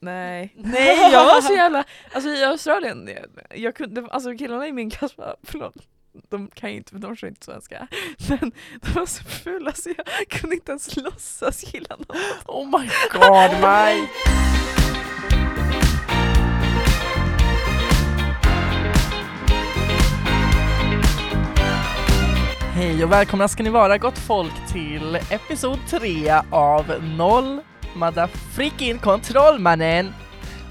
nej. Nej jag var så jävla, alltså i Australien, jag, jag kunde, alltså killarna i min klass var, förlåt, de kan ju inte de förstår inte svenska. Men de var så fula så jag kunde inte ens låtsas gilla någon. Oh my god Maj! Hej och välkomna ska ni vara gott folk till episod 3 av Noll Motherfreaking Kontrollmannen.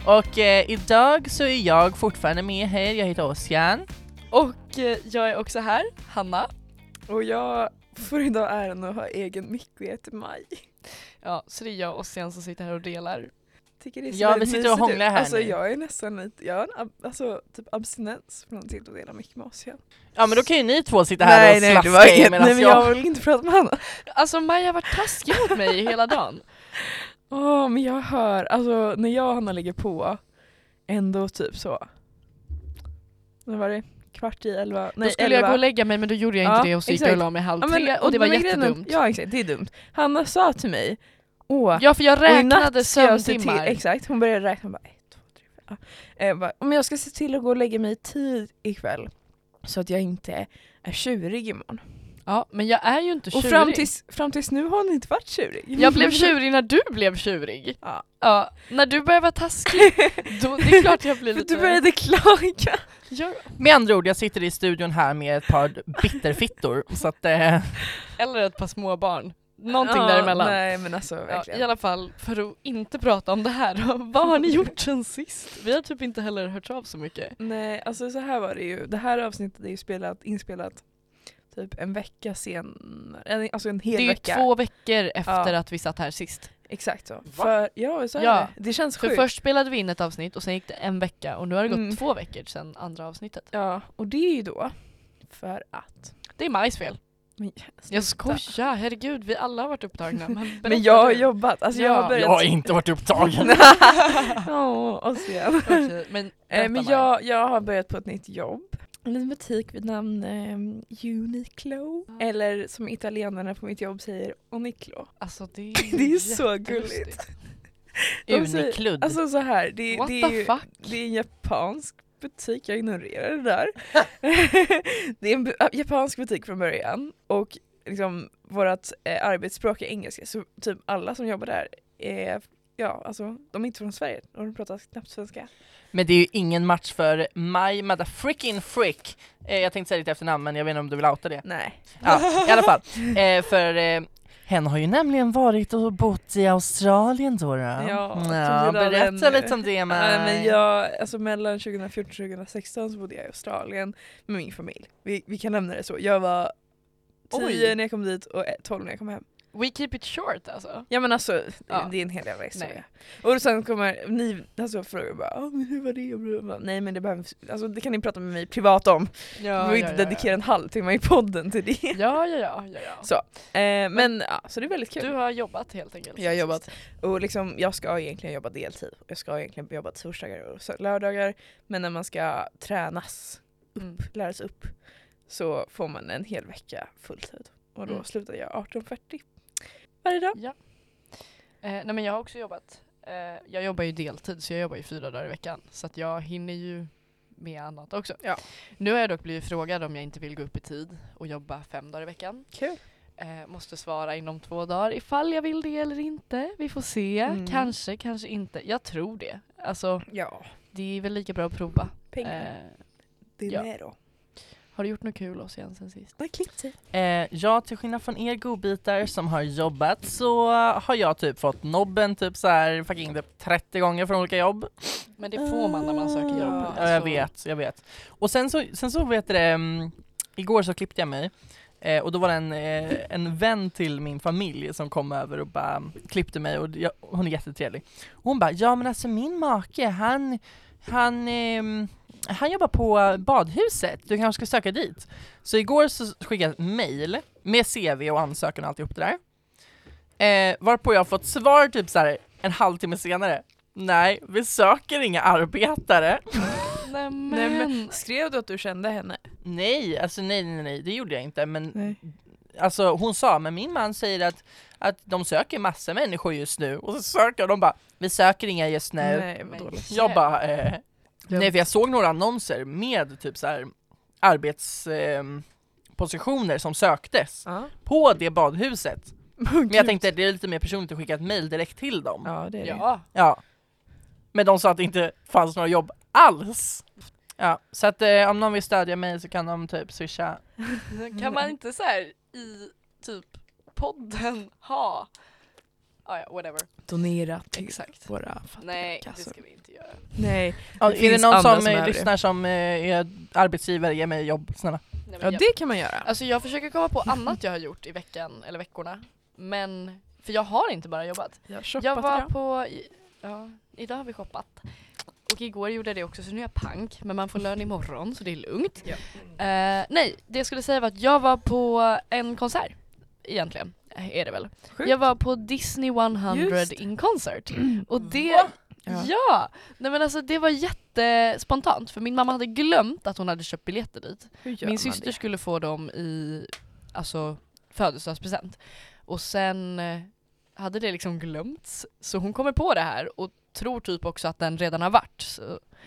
Och eh, idag så är jag fortfarande med här, jag heter Ossian. Och eh, jag är också här, Hanna. Och jag får idag äran att ha egen mick och heter Maj. Ja, så det är jag och Ossian som sitter här och delar. Tycker det är så Ja, vi sitter och hånglar här Alltså nu. jag är nästan lite, jag har en ab- alltså, typ abstinens från till att dela mick med oss. Ja. Ja men då kan ju ni två sitta här och slaska det var inget, medan nej men jag... jag vill inte prata med Hanna. Alltså Maja har varit taskig mot mig hela dagen. Åh men jag hör, alltså när jag och Hanna ligger på, ändå typ så. Vad var det? Kvart i elva? då skulle jag gå och lägga mig men då gjorde jag inte Ja, det och så gick jag och la mig halv Ja, men- tre och det var jättedumt. Ja exakt, det är dumt. Hanna sa till mig, åh, Ja för jag räknade jag sömntimmar. exakt, hon började räkna bara ett, två, tre, fyra. Eh, bara, om jag ska se till att gå och lägga mig i tid ikväll så att jag inte är tjurig imorgon. Ja men jag är ju inte Och tjurig. fram tills, fram tills nu har hon inte varit tjurig. Jag blev tjurig när du blev tjurig. Ja. Ja, när du började vara taskig, då, det är klart jag blir För lite... du började klaga. Ja. Med andra ord, jag sitter i studion här med ett par bitterfittor så att eh, Eller ett par små barn. Någonting Ja, däremellan. Nej men alltså Ja, verkligen. I alla fall, för att inte prata om det här vad har ni gjort sen sist? Vi har typ inte heller hört av så mycket. Nej, alltså så här var det ju. Det här avsnittet är ju spelat, inspelat typ en vecka senare. En- Alltså en hel det är ju vecka. två veckor efter Ja. att vi satt här sist. Exakt så. För, ja, så är Ja. det. Det känns För sjukt. först spelade vi in ett avsnitt och sen gick det en vecka och nu har det gått Mm. två veckor sedan andra avsnittet. Ja, och det är ju då för att... Det är Majs fel. Men, Jag skojar, herregud vi alla har varit upptagna. Men, Men jag har jobbat. Alltså jag Ja. har börjat... jag har inte varit upptagen. Åh, och sen. Okej, men Eh, berätta, men jag, jag har börjat på ett nytt jobb. En liten butik vid namn eh, Uniqlo. Eller som italienarna på mitt jobb säger, Oniclo. Alltså det är, Det är så gulligt. Unikludd. Alltså så här, det, What det, är ju, det är en japansk butik, jag ignorerar det där. det är en japansk butik från början och liksom vårt eh, arbetsspråk är engelska så typ alla som jobbar där är, ja alltså de är inte från Sverige och de pratar knappt svenska. Men det är ju ingen match för My Motherfreaking Frick. Eh, jag tänkte säga ditt efternamn men jag vet inte om du vill outa det. Nej. Ja, i alla fall. Eh, för eh, hen har ju nämligen varit och bott i Australien då. då. Ja, ja berätta en- lite om det. Nej, men jag, alltså mellan 2014 och 2016 så bodde jag i Australien med min familj. Vi, vi kan nämna det så. Jag var 10 Oj. när jag kom dit och eh, 12 när jag kom hem. We keep it short alltså. Ja men alltså, Ja. det är en hel jävla historia. Nej. Och sen kommer ni alltså, frågar bara "Ah, men hur var det? Bla. Nej men det, behöver, alltså, det kan ni prata med mig privat om. Ja, Vi behöver inte dedikera en halvtimme i podden till det. Ja, ja, ja. ja, ja. Så, eh, men ja, så det är väldigt kul. Du har jobbat helt enkelt. Jag har jobbat. Och liksom, jag ska egentligen jobba deltid. Jag ska egentligen jobba torsdagar och lördagar. Men när man ska tränas, Mm. lära sig upp, så får man en hel vecka fulltid. Och då Mm. slutar jag 18.40 varje dag. Ja. Eh, nej men jag har också jobbat. Eh, jag jobbar ju deltid så jag jobbar ju fyra dagar i veckan. Så att jag hinner ju med annat också. Ja. Nu har jag dock blivit frågad om jag inte vill gå upp i tid och jobba fem dagar i veckan. Kul. Eh, måste svara inom två dagar ifall jag vill det eller inte. Vi får se. Mm. Kanske, kanske inte. Jag tror det. Alltså Ja, det är väl lika bra att prova. pengar. Eh, det är ja. Har du gjort något kul oss igen sen sist? Nej, klipp till. Eh, ja, till skillnad från er godbitar som har jobbat så har jag typ fått nobben typ så här fucking typ 30 gånger från olika jobb. Men det får man när man söker jobb. Ja, Ja, jag vet, jag vet. Och sen så, sen så vet det, um, igår så klippte jag mig eh, och då var det en, eh, en vän till min familj som kom över och bara klippte mig och jag, hon är jättetrevlig. Och hon bara, ja men alltså min make han, han, ehm, han jobbar på badhuset, du kanske ska söka dit. Så igår så skickade jag ett mail med CV och ansökan och alltihop det där. Eh, varpå jag har fått svar typ så här en halvtimme senare. Nej, vi söker inga arbetare. Nej Nej, men. men, skrev du att du kände henne? Nej, alltså nej, nej, nej, det gjorde jag inte. Men Nej. alltså hon sa, men min man säger att, att de söker massor människor just nu. Och så söker de bara, vi söker inga just nu. Nej Men-. Jag bara, eh, nej för jag såg några annonser med typ så här arbetspositioner eh, som söktes Ja. på det badhuset. Men jag tänkte det är lite mer personligt att skicka ett mail direkt till dem. Ja. Ja det är det. Ja. Men de sa att det inte fanns några jobb alls. Ja, så att eh, om någon vill stödja mig så kan de typ swisha. Kan man inte så här i typ podden ha, ja whatever. Donera till Exakt. våra fattiga Nej det kassor. ska vi inte göra. Nej. Ja, Det är det någon som, som eh, det. lyssnar som eh, är arbetsgivare, ge mig jobb snälla. Nej, Ja jag, det kan man göra. Alltså jag försöker komma på annat jag har gjort i veckan eller veckorna. Men, för jag har inte bara jobbat. Jag, har Jag shoppat var idag. på, ja idag har vi shoppat. Och igår gjorde jag det också så nu är jag pank men man får lön imorgon så det är lugnt. Ja. Eh, nej, det jag skulle säga var att jag var på en konsert. Egentligen, är det väl. Sjukt. Jag var på Disney 100 Just. in concert. Och det, Ja. ja. Nej men alltså det var jättespontant för min mamma hade glömt att hon hade köpt biljetter dit. Min syster det? skulle få dem i alltså, födelsedagspresent. Och sen eh, hade det liksom glömts. Så hon kommer på det här och tror typ också att den redan har varit.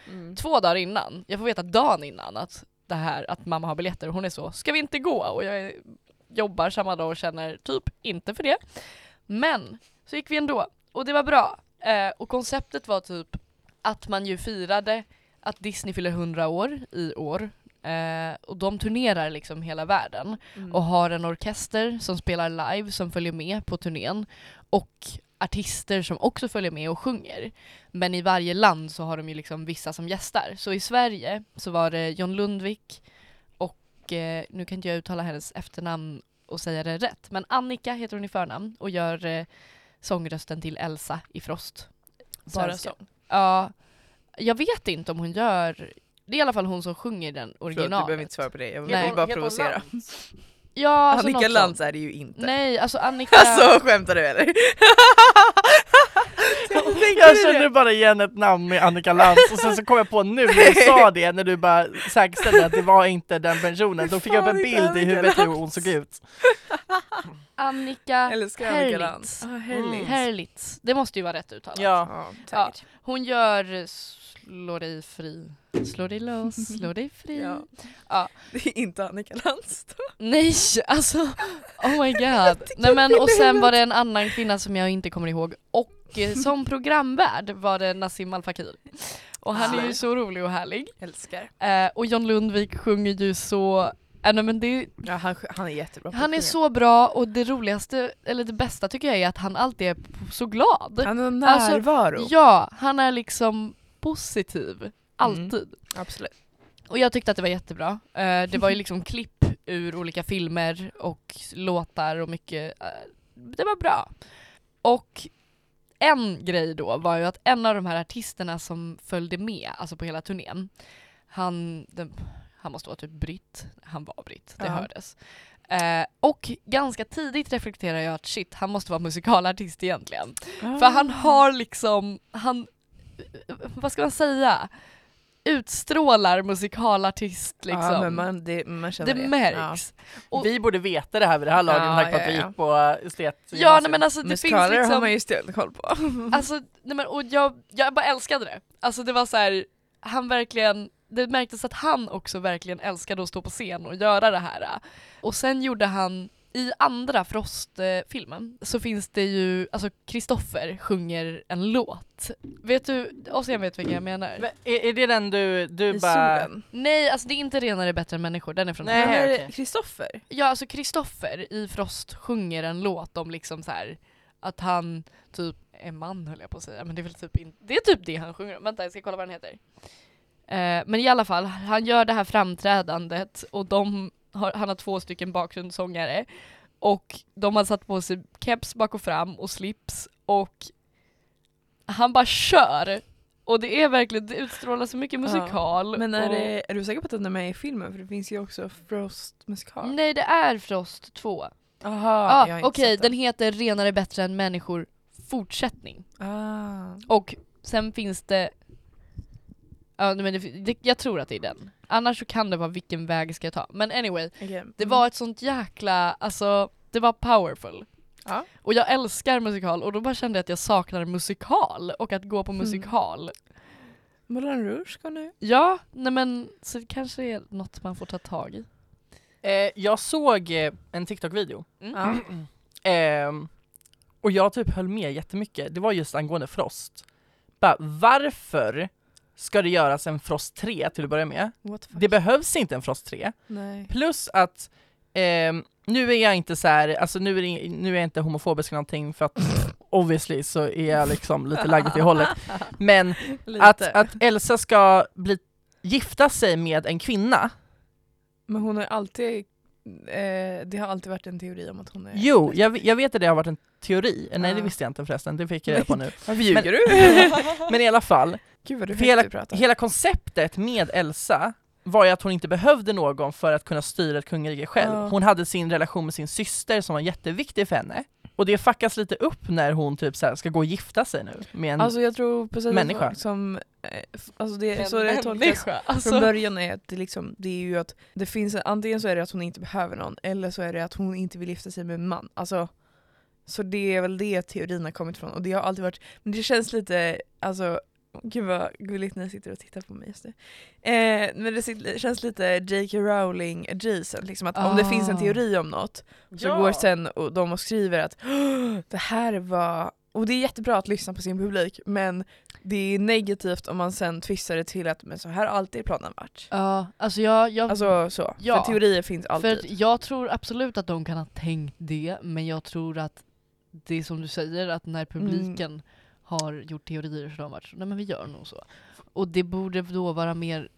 Mm. två dagar innan, jag får veta dagen innan att det här att mamma har biljetter och hon är så, ska vi inte gå? Och jag är, jobbar samma dag och känner typ inte för det. Men så gick vi ändå och det var bra. Eh, och konceptet var typ att man ju firade att Disney fyller 100 år i år. Eh, och de turnerar liksom hela världen Mm. och har en orkester som spelar live som följer med på turnén och artister som också följer med och sjunger. Men i varje land så har de ju liksom vissa som gästar. Så i Sverige så var det John Lundvik eh, nu kan inte jag uttala hennes efternamn och säga det rätt, men Annika heter hon i förnamn och gör eh, sångrösten till Elsa i Frost. Bara sång? Ja, jag vet inte om hon gör, det är i alla fall hon som sjunger den Förlåt, du originalet. behöver inte svara på det, jag Nej. vill bara provocera. Ja, alltså Annika Lantz är det ju inte. Nej, alltså Annika... Alltså skämtar du eller? Jag känner bara igen ett namn med Annika Lantz och sen så kom jag på nu när du sa det, när du bara säkerställde att det var inte den personen, då fick jag upp en bild i huvudet hur hon såg ut. Annika Herlitz. Ah, Herlitz. Herlitz. Det måste ju vara rätt uttalat. Ja, Ja. Hon gör Slå dig fri, slå dig loss, slå dig fri. Ja. Ja. Det är inte Annika Lantz då. Nej, alltså oh my god. Nej men och sen var det en annan kvinna som jag inte kommer ihåg och eh, som programvärd var det Nassim Al Fakir. Och han är ju så rolig och härlig. Älskar. Eh, och John Lundvik sjunger ju så, äh, nej, men det, Ja, han, han är jättebra han är så bra och det roligaste, eller det bästa tycker jag är att han alltid är så glad. Han har Alltså, närvaro. Ja, han är liksom positiv. Alltid. Absolut. Och jag tyckte att det var jättebra. Eh, det var ju liksom klipp ur olika filmer och låtar och mycket. eh, det var bra. Och en grej då var ju att en av de här artisterna som följde med, alltså på hela turnén, han, den, han måste vara typ britt, han var britt, det Ja. hördes. Eh, och ganska tidigt reflekterade jag att shit, han måste vara musikalartist egentligen. För han har liksom, han, vad ska man säga? Utstrålar musikalartist liksom. Ja, men man, det, man det det. märks. Och- vi borde veta det här vid det här laget Ja, med tanke på att ja, vi ja. gick på estet Ja nej, men alltså Ja. det finns Musikaler liksom har man ju stenkoll på. Alltså, nej men, och jag, jag bara älskade det. Alltså det var så här, han verkligen, det märktes att han också verkligen älskade att stå på scen och göra det här. Och sen gjorde han, i andra Frost-filmen så finns det ju, alltså Kristoffer sjunger en låt. Vet du, Ossian vet vilken jag menar? Men Är, är det den du, du I bara... solen. Nej, alltså det är inte renare bättre än människor, den är från Nej. Men är okej. Kristoffer? Ja, alltså Kristoffer i Frost sjunger en låt om liksom så här att han typ är man höll jag på att säga, men det är väl typ inte, det är typ det han sjunger om. Vänta jag ska kolla vad han heter. Eh, men i alla fall, han gör det här framträdandet och de har, han har två stycken bakgrundssångare och de har satt på sig keps bak och fram och slips och han bara kör. Och det är verkligen, det utstrålar så mycket Ja. musikal. Men är, och, det, är du säker på att den är med i filmen? För det finns ju också Frost musikal. Nej det är Frost 2. Aha, ah, Okej, sett den heter Renare bättre än människor fortsättning. Ah. Och sen finns det Ja, men det, det, jag tror att det är den. Annars så kan det vara vilken väg ska jag ta. Men anyway, Okej. det Mm. var ett sånt jäkla, alltså det var powerful. Ja. Och jag älskar musikal och då bara kände jag att jag saknar musikal och att gå på Mm. musikal. Moulin Rouge ska nu. Ja, nej men så det kanske är något man får ta tag i. Eh, jag såg eh, en TikTok-video Mm. Ja. Ehm, och jag typ höll med jättemycket. Det var just angående Frost. Bara, varför ska det göras en Frost 3 till att börja med? Det behövs inte en Frost 3. Nej. Plus att ehm, nu är jag inte så här, alltså nu är, det, nu är jag inte homofobisk eller någonting för att obviously så är jag liksom lite lagd åt det hållet. Men att, att Elsa ska bli, gifta sig med en kvinna, Men hon har alltid, eh, det har alltid varit en teori om att hon är jo jag, jag vet att det har varit en teori, nej det Ja. visste jag inte förresten, det fick jag reda på nu. Varför ljuger Men- du? Men i alla fall, Gud vad du För du pratar. hela konceptet med Elsa var ju att hon inte behövde någon för att kunna styra ett kungarike själv. Ja. Hon hade sin relation med sin syster som var jätteviktig för henne. Och det fuckas lite upp när hon typ så här ska gå och gifta sig nu med en Alltså jag tror på sätt Människa. som, eh, alltså det, En så det tolkas alltså. från början är att det liksom, det är ju att det finns, en- antingen så är det att hon inte behöver någon eller så är det att hon inte vill gifta sig med en man. Alltså, så det är väl det teorin har kommit från och det har alltid varit, men det känns lite, alltså Gud vad gulligt jag sitter och tittar på mig just nu. Eh, men det känns lite J.K. Rowling adjacent, liksom att om det finns en Ah. teori om något så Ja. går sen och de och skriver att "Åh, det här var, och det är jättebra att lyssna på sin publik men det är negativt om man sen twistar det till att men så här har alltid planen varit. Ja, alltså jag, jag, Alltså så, Ja. för teorier finns för alltid. att jag tror absolut att de kan ha tänkt det, men jag tror att det är som du säger, att när publiken har gjort teorier så har de varit så, nej men vi gör nog så. Och det borde då vara mer,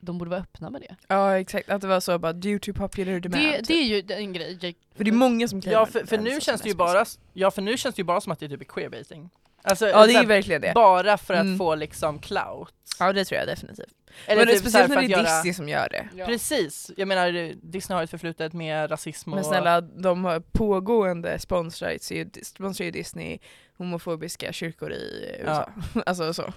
de borde vara öppna med det. Ja exakt, att det var så bara due to popular demand. Det, det är ju en grej. Jag, för det är många som Ja för, för nu känns det ju bara, ja för nu känns det ju bara som att det är typ queerbaiting. Alltså, Ja det är verkligen det. bara för att Mm. få liksom clout. Ja det tror jag definitivt. Eller men typ speciellt när det är göra, Disney som gör det. ja. Precis, jag menar Disney har ett förflutet med rasism och... Men snälla, de har pågående ju- sponsrar ju Disney homofobiska kyrkor i USA. alltså så.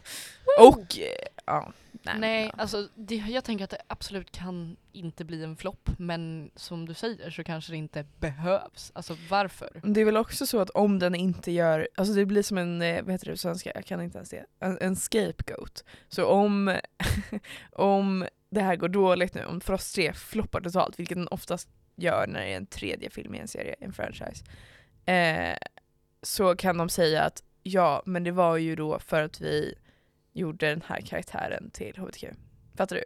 Och, eh, ja. Nej, Nej, ja. alltså det, jag tänker att det absolut kan inte bli en flopp, men som du säger så kanske det inte behövs. Alltså varför? Det är väl också så att om den inte gör, alltså det blir som en, eh, vad heter det på svenska, jag kan inte ens det, en, en scapegoat. Så om, om det här går dåligt nu, om Frost 3 floppar totalt, vilket den oftast gör när det är en tredje film i en serie, en franchise, eh, så kan de säga att ja, men det var ju då för att vi gjorde den här karaktären till HBTQ. Fattar du?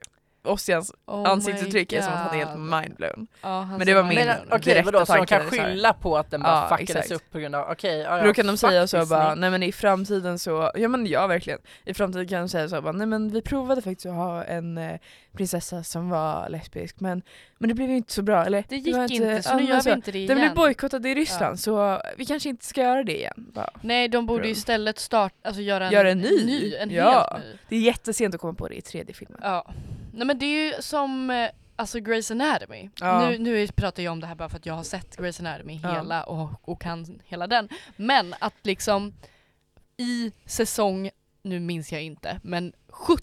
Ossians Oh ansiktsuttryck är som att han är helt mindblown. Han Men det var min- Men okej direkta vadå, så de kan skylla på att den bara Ja, fuckades exakt. upp på grund av, okej, För ja, då kan de säga så bara, nej men i framtiden så, ja men ja verkligen, i framtiden kan de säga så bara, nej men vi provade faktiskt att ha en eh, prinsessa som var lesbisk men, men det blev ju inte så bra, eller? Det gick var inte, så nu gör vi inte det igen. Den blev bojkottad i Ryssland Ja. så vi kanske inte ska göra det igen. Bara. Nej, de borde ju istället starta, alltså göra en, Göra en ny. en Ja. helt ny. Det är jättesent att komma på det i tredje filmen. Ja. Nej men det är ju som eh, alltså Grey's Anatomy. Ja. Nu, nu pratar jag om det här bara för att jag har sett Grey's Anatomy Ja. hela och, och kan hela den. Men att liksom i säsong, nu minns jag inte, men 17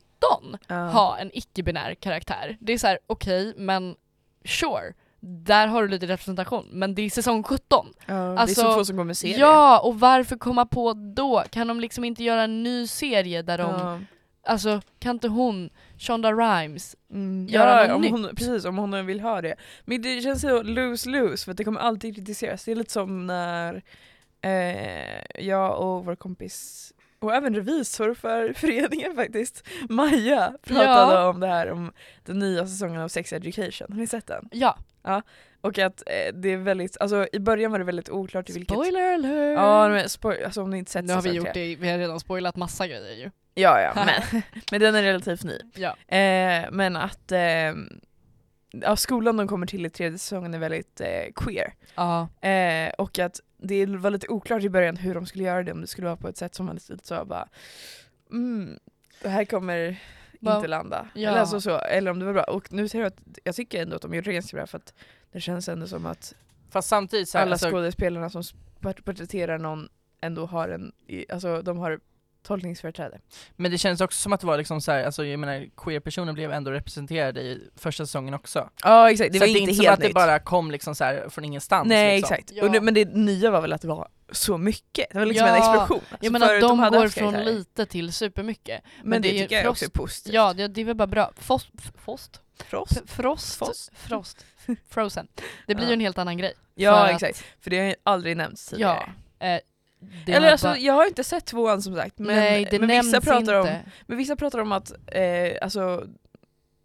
Ja. ha en icke-binär karaktär. Det är så här: okej men sure, där har du lite representation. Men det är säsong 17. Ja, det är Alltså, så få som kommer se Ja, och varför komma på då? Kan de liksom inte göra en ny serie där de, alltså kan inte hon, Shonda Rhimes, Mm, göra ja, något om nytt. hon, precis om hon vill ha det. Men det känns så lose-lose för att det kommer alltid kritiseras. Det är lite som när eh, jag och vår kompis och även revisor för föreningen faktiskt, Maja, pratade Ja. om det här om den nya säsongen av Sex Education. Har ni sett den? ja, Och att eh, det är väldigt, alltså i början var det väldigt oklart i vilket... spoiler alert! Ja, men spoil, alltså om ni inte sett nu har vi gjort det, vi har redan spoilat massa grejer ju. Ja, ja, men, men den är relativt ny. Ja. Eh, men att eh, ja, skolan de kommer till i tredje säsongen är väldigt eh, queer. Ja. Eh, och att det var lite oklart i början hur de skulle göra det, om det skulle vara på ett sätt som var lite så bara mm, det här kommer Va- inte landa. Ja. Eller, alltså så, eller om det var bra. Och nu ser jag att jag tycker ändå att de gjorde det ganska bra för att det känns ändå som att Fast samtidigt så här, alla alltså, skådespelarna som port- porträtterar någon ändå har en, alltså de har tolkningsföreträde. Men det känns också som att det var liksom så här, alltså jag menar queer-personer blev ändå representerade i första säsongen också. Ja exakt, det så var att det är inte inte som helt att det nytt. bara kom liksom så här från ingenstans. Nej liksom. exakt, Ja. och det, men det nya var väl att det var så mycket, det var liksom Ja, en explosion. Alltså, Jag menar förut de hade går från lite till supermycket. Men, men det, det är tycker jag också är positivt. Ja, det, det är väl bara bra. Fost, Fost? Frost. Frost? Frost. Frost. Frozen. Det blir Ja. ju en helt annan grej. Ja För att- exakt, för det har ju aldrig nämnts tidigare. Ja. Eh, det Eller alltså, bara- jag har inte sett tvåan som sagt, men, Nej, men, vissa pratar inte. om, men vissa pratar om att, eh, alltså,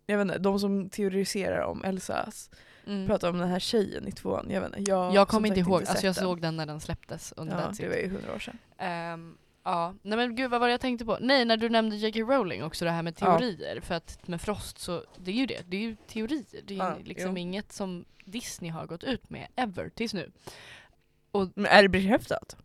jag vet inte, de som teoriserar om Elsas Mm. pratar om den här tjejen i tvåan, jag vet inte. Jag, Jag kommer inte ihåg, alltså sett jag den. såg den när den släpptes under Ja, den det var ju hundra år sedan. Ehm, ja, nej men gud vad var det jag tänkte på? Nej, när du nämnde J.K. Rowling också det här med Ja. teorier. För att med Frost så, det är ju det, det är ju teorier. Det är ju Ja, liksom jo. inget som Disney har gått ut med ever tills nu. Men är det bekräftat?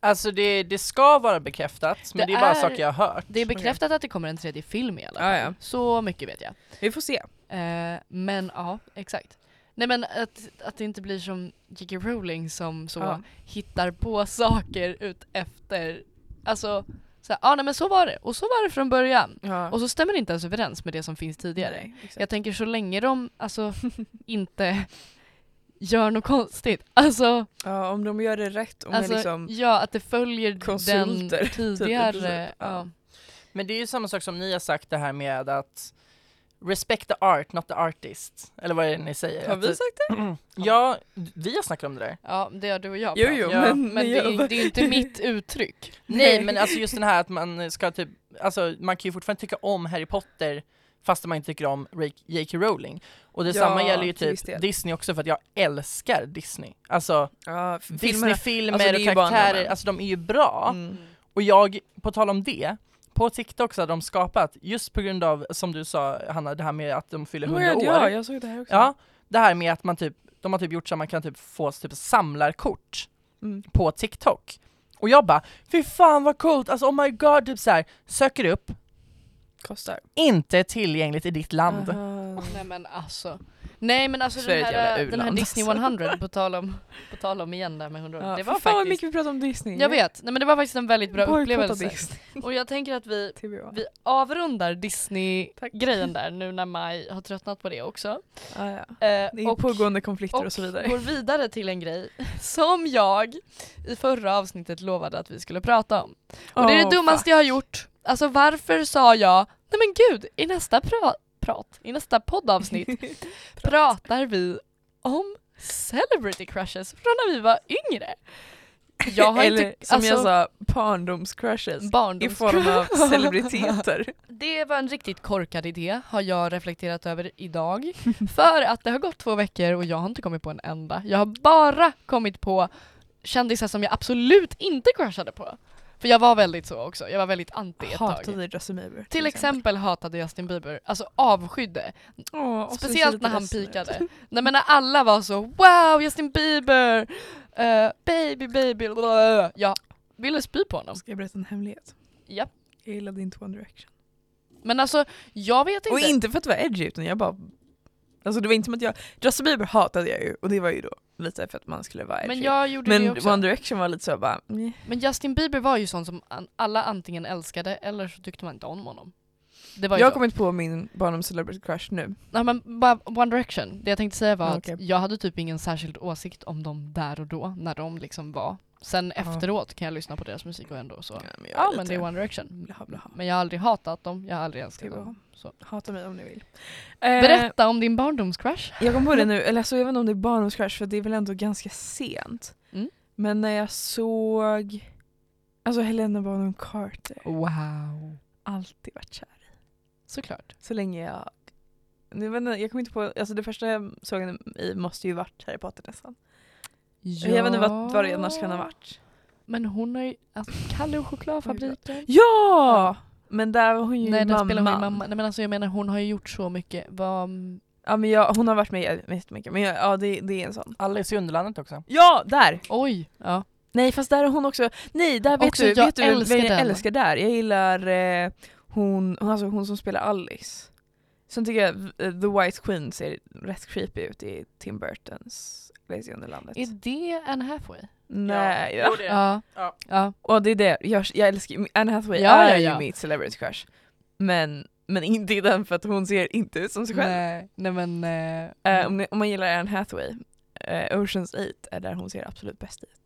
Alltså det, det ska vara bekräftat, men Det är bara saker jag har hört. Det är bekräftat att det kommer en tredje film i alla fall. Ja, ja. Så mycket vet jag. Vi får se. Eh, men ja, exakt. Nej men att, att det inte blir som J.K. Rowling som så Ja. hittar på saker ut efter, alltså så här, ah, nej men så var det, och så var det från början. Ja. Och så stämmer det inte ens överens med det som finns tidigare. Nej. Jag tänker så länge de alltså inte gör något konstigt, alltså, Ja, om de gör det rätt, om alltså liksom... ja att det följer konsulter, den typ, tidigare, princip. Ja. ja. Men det är ju samma sak som ni har sagt det här med att respect the art, not the artist. Eller vad är det ni säger? Har vi sagt det? Ja, vi har snackat om det där. ja det har du och jag Jo, jo. Ja, men, Men det är, det är inte mitt uttryck. Nej men alltså just den här att man ska typ, alltså man kan ju fortfarande tycka om Harry Potter fast man inte tycker om J.K. Rowling. Och detsamma Ja, gäller ju typ. Disney också för att jag älskar Disney. Alltså Ja, Disney-filmer alltså, och karaktärer, alltså de är ju bra. Mm. Och jag, på tal om det, på TikTok så har de skapat, just på grund av, som du sa Hanna, det här med att de fyller 100 Oh, år. ja, jag såg det här också. Ja, det här med att man typ, de har typ gjort så att man kan typ få typ samlarkort Mm. på TikTok. Och jag bara, fy fan vad coolt, alltså oh my god, typ så här, söker upp, Kostar. inte tillgängligt i ditt land. Aha. Nej men alltså. Nej men alltså Sverige den är ett här, jävla den här u-land, Disney alltså. 100 på tal om, på tal om igen där med 100 Ja, Det var fan vad faktiskt, mycket vi pratar om Disney. jag vet, nej men det var faktiskt en väldigt bra Bojkotta upplevelse. Disney. Och jag tänker att vi, TBA. vi avrundar Tack. Disney-grejen där nu när Maj har tröttnat på det också. Ah, ja. Eh, Det är och pågående konflikter och, och så vidare. går vidare till en grej som jag i förra avsnittet lovade att vi skulle prata om. Och det är det Åh, dummaste jag har gjort. Alltså varför sa jag, nej men gud, i nästa pra- prat, i nästa poddavsnitt pratar vi om celebrity crushes från när vi var yngre. Jag har Eller inte, som alltså, jag sa, barndomscrushes. I barndoms- form av celebriteter. Det var en riktigt korkad idé, har jag reflekterat över idag. För att det har gått två veckor och jag har inte kommit på en enda. Jag har bara kommit på kändisar som jag absolut inte crushade på. För jag var väldigt så också, jag var väldigt anti ett tag. Hatade Justin Bieber. Till exempel hatade Justin Bieber, alltså avskydde. Och ser Speciellt när han pikade. Nej men när alla var så wow Justin Bieber, eh, baby baby, blablabla." jag ville spy på honom. Ska jag berätta en hemlighet? Japp. Jag gillade inte One Direction. Men alltså jag vet Och inte. inte för att det var edgy utan jag bara Alltså det var inte som att jag, Justin Bieber hatade jag ju och det var ju då lite för att man skulle vara. Men jag gjorde det Men också. One Direction var lite så bara, meh. Men Justin Bieber var ju sån som alla antingen älskade eller så tyckte man inte om honom. Det var ju Jag har kommit på min barndom celebrity crush nu. Nej men bara One Direction, det jag tänkte säga var Okej. att jag hade typ ingen särskild åsikt om dem där och då, när de liksom var. Sen Ja. efteråt kan jag lyssna på deras musik och ändå så, Ja, men, ja men det är One Direction. blaha, blaha. Men jag har aldrig hatat dem, jag har aldrig älskat dem. Så. Hata mig om ni vill. Berätta om din barndomscrush. Eh, jag kom på det nu, eller alltså, jag vet inte om det är barndomscrush för det är väl ändå ganska sent. Mm. Men när jag såg Alltså Helena Bonham Carter, Wow. alltid varit kär. Såklart. Så länge jag jag, vet inte, jag kommer inte på, alltså det första jag såg i måste ju varit Harry Potter nästan. Jag vet inte vad, vad det annars kan ha varit. Men hon har ju, alltså Kalle och chokladfabriken. Ja! Men där var hon ju Nej, där mamman. spelar hon ju mamma. Nej men alltså jag menar hon har ju gjort så mycket. Vad, Ja men jag, hon har varit med jättemycket, men jag, ja det, det är en sån. Alice i Underlandet också. Ja, där! oj! Ja. Nej fast där är hon också, nej där vet Också, du, jag vet du älskar vem jag älskar där? Jag gillar eh, hon, alltså hon som spelar Alice. Sen tycker jag eh, The White Queen ser rätt creepy ut i Tim Burtons Lazy i Underlandet. Är det Anne Hathaway? Nej, Ja. ja. Jo, det är det. Ja. Ja. ja. Och det är det, jag, jag älskar Anne Hathaway Ja, är ja, ju mitt celebrity crush. Men, men inte i den för att hon ser inte ut som sig själv. Nej, nej men... eh, Eh, om, ni, om man gillar Anne Hathaway, eh, Oceans 8 är där hon ser absolut bäst ut.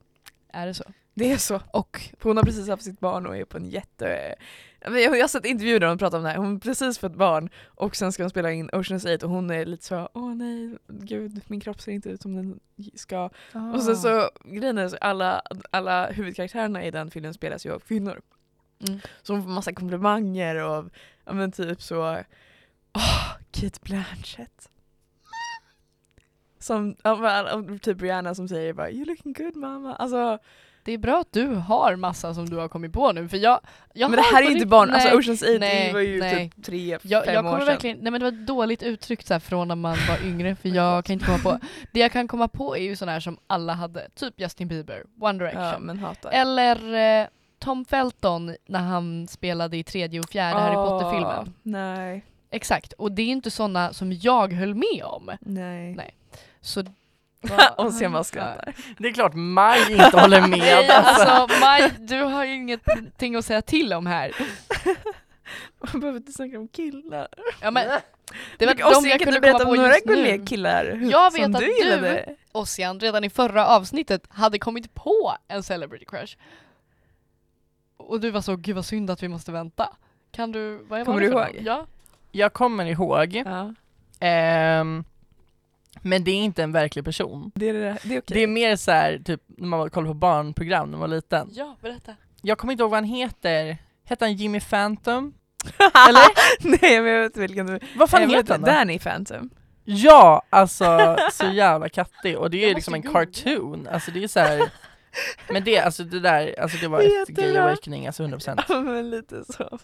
Är det så? Det är så. Och hon har precis haft sitt barn och är på en jätte... Jag har sett intervjuer där hon pratar om det här, hon har precis fått barn och sen ska hon spela in Oceans 8 och hon är lite så åh nej, gud min kropp ser inte ut som den ska. Och Ah. sen så, grejen är så alla, alla huvudkaraktärerna i den filmen spelas ju av kvinnor. Mm. Så hon får massa komplimanger av, ja men typ så, åh, Kate Blanchett. Som, typ Rihanna som säger bara you looking good mamma. Alltså, Det är bra att du har massa som du har kommit på nu för jag, jag men det här är inte barn, nej, alltså Oceans 8 nej, var ju nej. typ tre, jag, fem jag år kommer sedan. verkligen, nej men det var dåligt uttryckt så här från när man var yngre för jag kan inte komma på, det jag kan komma på är ju sådana här som alla hade, typ Justin Bieber, One Direction. Ja. Eller eh, Tom Felton när han spelade i tredje och fjärde Harry Potter-filmen. Nej, Exakt, och det är inte sådana som jag höll med om. nej. Nej. Så och sen bara skrattar. Det är klart Maj inte håller med. Nej alltså. alltså Maj, du har ju ingenting att säga till om här. Man behöver inte snacka om killar. Ja, men, det var och de jag kunde du berätta komma om några nu. killar Jag vet som att du du- gillade. Ossian redan i förra avsnittet hade kommit på en celebrity crush. Och du var så, gud vad synd att vi måste vänta. Kan du, vad var Kommer du ihåg? Ja. Jag kommer ihåg, Ja, ehm, men det är inte en verklig person. det är, det, det är okej. Det är mer så här, typ när man kollar på barnprogram när man var liten. ja, berätta. Jag kommer inte ihåg vad han heter. Heter han Jimmy Phantom? Eller? Nej men jag vet inte vilken du... Vad fan Jag heter han då? Danny Phantom. Ja, alltså så jävla kattig och det är Jag ju liksom en cartoon, alltså det är så här. Men det, alltså det där, alltså det var ett gay awakening, alltså 100% Ja men lite så.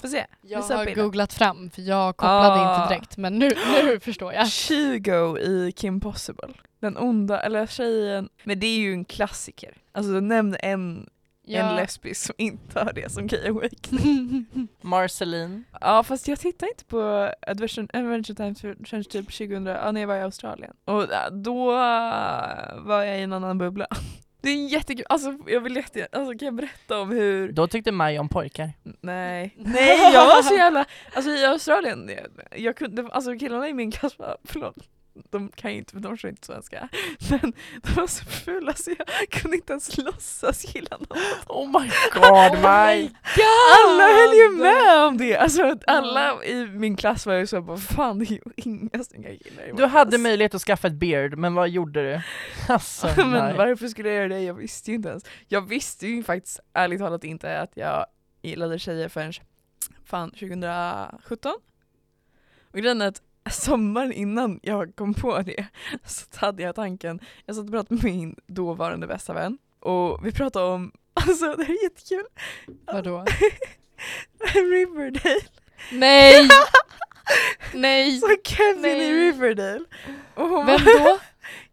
Får se. Jag Visa har bilden. googlat fram för jag kopplade Ah. inte direkt men nu, nu förstår jag. Chigo i Kim Possible. Den onda, eller tjejen. Men det är ju en klassiker. Alltså nämn en, en lesbisk som inte har det som gay awakening. Marceline. Ja fast jag tittar inte på Adventure, Adventure Time för förrän typ 2000, ja, när jag var i Australien. Och äh, då äh, var jag i en annan bubbla. Det är jättekul, alltså jag vill jätte, alltså kan jag berätta om hur Då tyckte Maj om pojkar. Nej, nej. Jag var så jävla, alltså i Australien, jag, jag kunde, alltså killarna i min klass var, förlåt, de kan ju inte för de förstår inte svenska, men de var så fula så jag kunde inte ens låtsas gilla någon. Oh my god Maj! Alla höll ju med om det! Alltså alla i min klass var ju så bara fan det är ju inga snygga killar i Du hade klass." möjlighet att skaffa ett beard, men vad gjorde du? Alltså men Maj. varför skulle jag göra det? Jag visste ju inte ens. Jag visste ju faktiskt ärligt talat inte att jag gillade tjejer förrän fan 2017. Och grejen är att sommaren innan jag kom på det så hade jag tanken, jag satt och pratade med min dåvarande bästa vän och vi pratade om, alltså det här är jättekul, Vadå? Riverdale. Nej! Nej! Så Kevin i Nej. Riverdale. Och hon Vem då?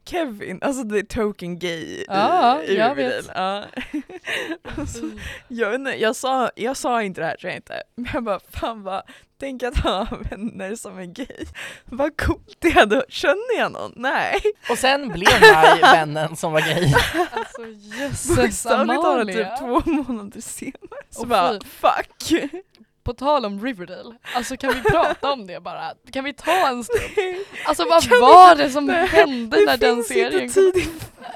Kevin, alltså det är token gay Ja, i, i jag vet. Ja. Alltså, jag, vet inte, jag, sa, jag sa inte det här tror jag inte, men jag bara fan vad, tänk att ha vänner som är gay. Vad coolt det hade, känner jag någon? Nej. Och sen blev Maj vännen som var gay. Alltså jösses Bokstavligt talat Amalia. typ två månader senare så Åh, bara fuck. På tal om Riverdale, alltså kan vi prata om det bara? Kan vi ta en stund? Alltså vad Kan vi- var det som Nej, hände när den serien kom?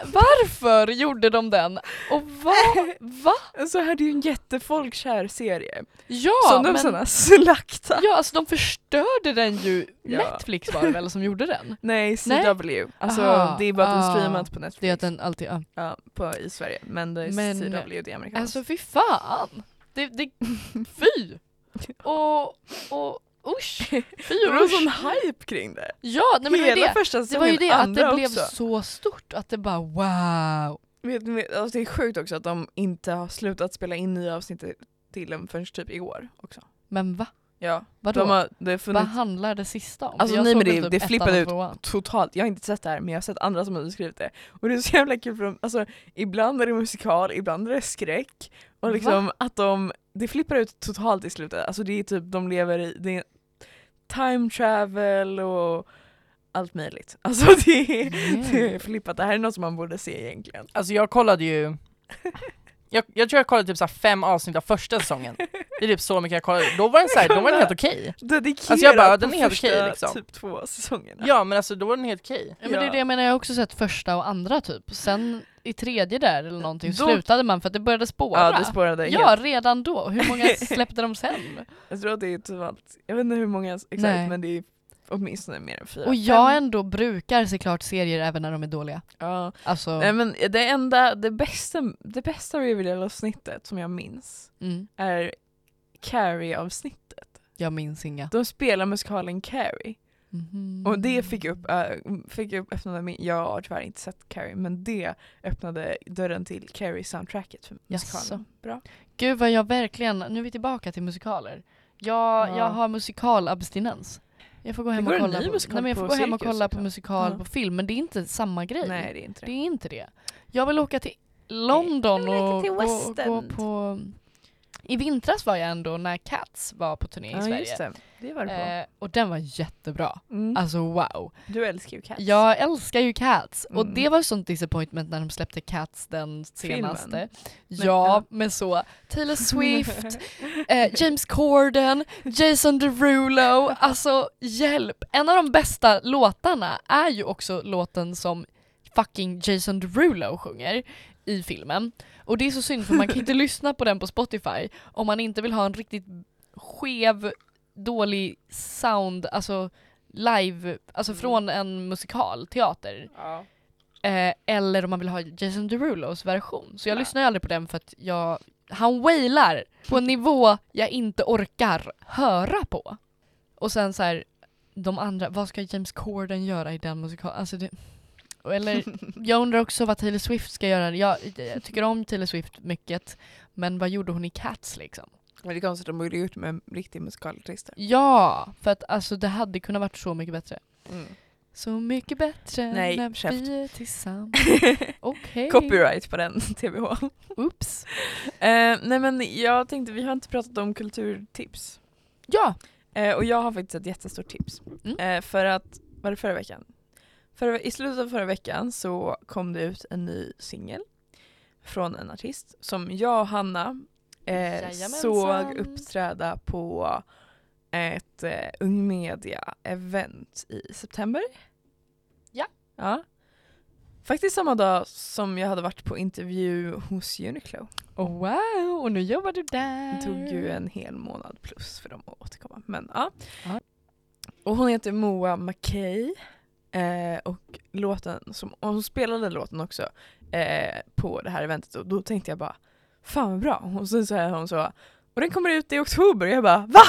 Varför gjorde de den? Och vad? Va? Så här är ju en jättefolkkär serie. Ja, som de men, såna slaktar. ja alltså de förstörde den ju. Ja. Netflix var det väl som gjorde den? Nej, CW. Alltså Aha, det är bara att den ah. streamat på Netflix. Det är att den alltid, ja. ja, på, i Sverige. Men det är Men, CW, det är amerikanskt. Alltså fy fan! Det, det, fy! Och, och usch! Fy det var en usch! sån hype kring det. Ja, nej, men det var ju Hela det. första Det säsongen, var ju det att andra det blev också. så stort, att det bara wow! Vet, vet, alltså det är sjukt också att de inte har slutat spela in nya avsnitt till den förrän typ i år också. Men va? Ja, Vadå? de har, det har Vad funnits handlar det sista om? Alltså, jag nej, såg men väl det- typ det ettan flippade och ut. tvåan. totalt, jag har inte sett det här men jag har sett andra som har beskrivit det. Och det är så jävla kul för de, alltså, ibland är det musikal, ibland är det skräck. Och liksom att de, det flippar ut totalt i slutet. Alltså det är typ, de lever i, det är time travel och allt möjligt. Alltså det är, det är flippat, det här är något som man borde se egentligen. Alltså jag kollade ju jag, jag tror jag kollade typ så här fem avsnitt av första säsongen. Det är typ så mycket jag kollade. Då var den så här, då var den helt okej. Dedikerat Alltså jag bara, på den är helt okej, liksom. typ två säsongerna. Ja men alltså då var den helt okej. Ja, men det är det jag menar, jag har också sett första och andra typ. Sen i tredje där eller någonting Då- slutade man för att det började spåra. Ja, det spårade Ja, helt. redan då. Hur många släppte de sen? Jag tror att det är typ allt, jag vet inte hur många exakt Nej. men det är åtminstone mer än fyra. Och jag fem. ändå brukar se klart serier även när de är dåliga. Ja. Alltså, Nej men det enda, det bästa, det bästa Riverdale-avsnittet som jag minns mm, är Carrie-avsnittet. jag minns inga. De spelar musikalen Carrie. Mhm. Och det fick upp, äh, fick upp öppnade min, jag har tyvärr inte sett Carrie, men det öppnade dörren till Carrie-soundtracket för musikalen. Bra. Gud vad jag verkligen, nu är vi tillbaka till musikaler. Jag, Ja. jag har musikalabstinens. Jag får gå hem och kolla på, nej, men jag får gå hem och kolla på också. musikal på film, men det är inte samma grej. Nej det är inte Det det. är inte det. Jag vill åka till London och till gå, gå på... I vintras var jag ändå när Cats var på turné i Ja Sverige. just det, det var det. Eh, och den var jättebra. Mm. Alltså wow. du älskar ju Cats. Jag älskar ju Cats och Mm. det var sånt disappointment när de släppte Cats den senaste. Filmen. Ja, ja. men så Taylor Swift, eh, James Corden, Jason Derulo, alltså hjälp! En av de bästa låtarna är ju också låten som fucking Jason Derulo sjunger i filmen. Och det är så synd för man kan inte lyssna på den på Spotify om man inte vill ha en riktigt skev, dålig sound, alltså live, alltså Mm. från en musikal, teater. Ja. Eh, eller om man vill ha Jason Derulos version. Så jag Ja. lyssnar ju aldrig på den för att jag, han wailar på en nivå jag inte orkar höra på. Och sen så här, de andra, vad ska James Corden göra i den musikalen? Alltså det, eller jag undrar också vad Taylor Swift ska göra. Jag, jag tycker om Taylor Swift mycket, men vad gjorde hon i Cats liksom? Men det är konstigt, de borde gjort med en riktig musikalartist. Ja, för att alltså det hade kunnat varit så mycket bättre. Mm. Så mycket bättre Nej, när käft. vi är tillsammans. Okej. Copyright på den, TBH. Oops. Eh, nej men jag tänkte, vi har inte pratat om kulturtips. Ja, Eh, och jag har faktiskt ett jättestort tips. Mm. Eh, för att, var det förra veckan? Förra, I slutet av förra veckan så kom det ut en ny singel från en artist som jag och Hanna eh, såg uppträda på ett eh, Ung Media-event i september. Ja. ja. Faktiskt samma dag som jag hade varit på intervju hos Uniqlo. oh, wow, och nu jobbar du där. Det tog ju en hel månad plus för dem att återkomma. Men ja. Ja. Och hon heter Moa McKay. Eh, och låten som, och hon spelade låten också eh, på det här eventet och då tänkte jag bara Fan vad bra! Och sen så här hon så och den kommer ut i oktober och jag bara VA?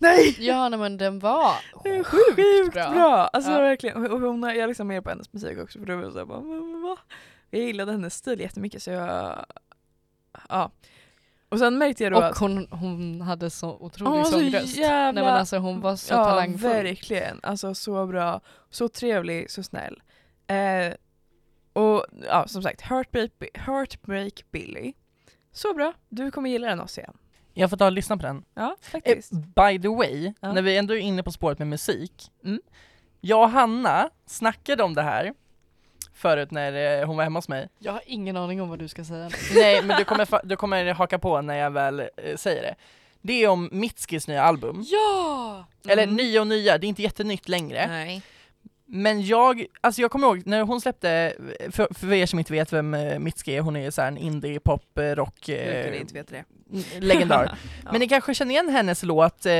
Nej! Ja, nej, men den var sjukt, sjukt bra. bra! Alltså Ja. verkligen, och hon jag liksom med på hennes musik också för då var jag så här, bara, "Men va? Jag gillade hennes stil jättemycket så jag Ja. Och sen märkte jag då Och att hon, hon hade så otrolig Hon var så sångröst. jävla- Nej men alltså hon var så ja, talangfull. verkligen. Alltså så bra, så trevlig, så snäll. Eh, och ja, som sagt, Heartbreak, Heartbreak Billy. Så bra, du kommer gilla den också igen. Jag får ta och lyssna på den. Ja, Eh, faktiskt. by the way, Ja. när vi ändå är inne på spåret med musik. Mm. Jag och Hanna snackade om det här förut när eh, hon var hemma hos mig. Jag har ingen aning om vad du ska säga. Nej men du kommer, du kommer haka på när jag väl eh, säger det. Det är om Mitskis nya album. ja! Eller Mm. nya och nya, det är inte jättenytt längre. Nej. Men jag, alltså jag kommer ihåg när hon släppte, för, för er som inte vet vem eh, Mitski är, hon är så här en indie pop rock Jag eh, inte veta det. legendar. Ja. Men ni kanske känner igen hennes låt eh,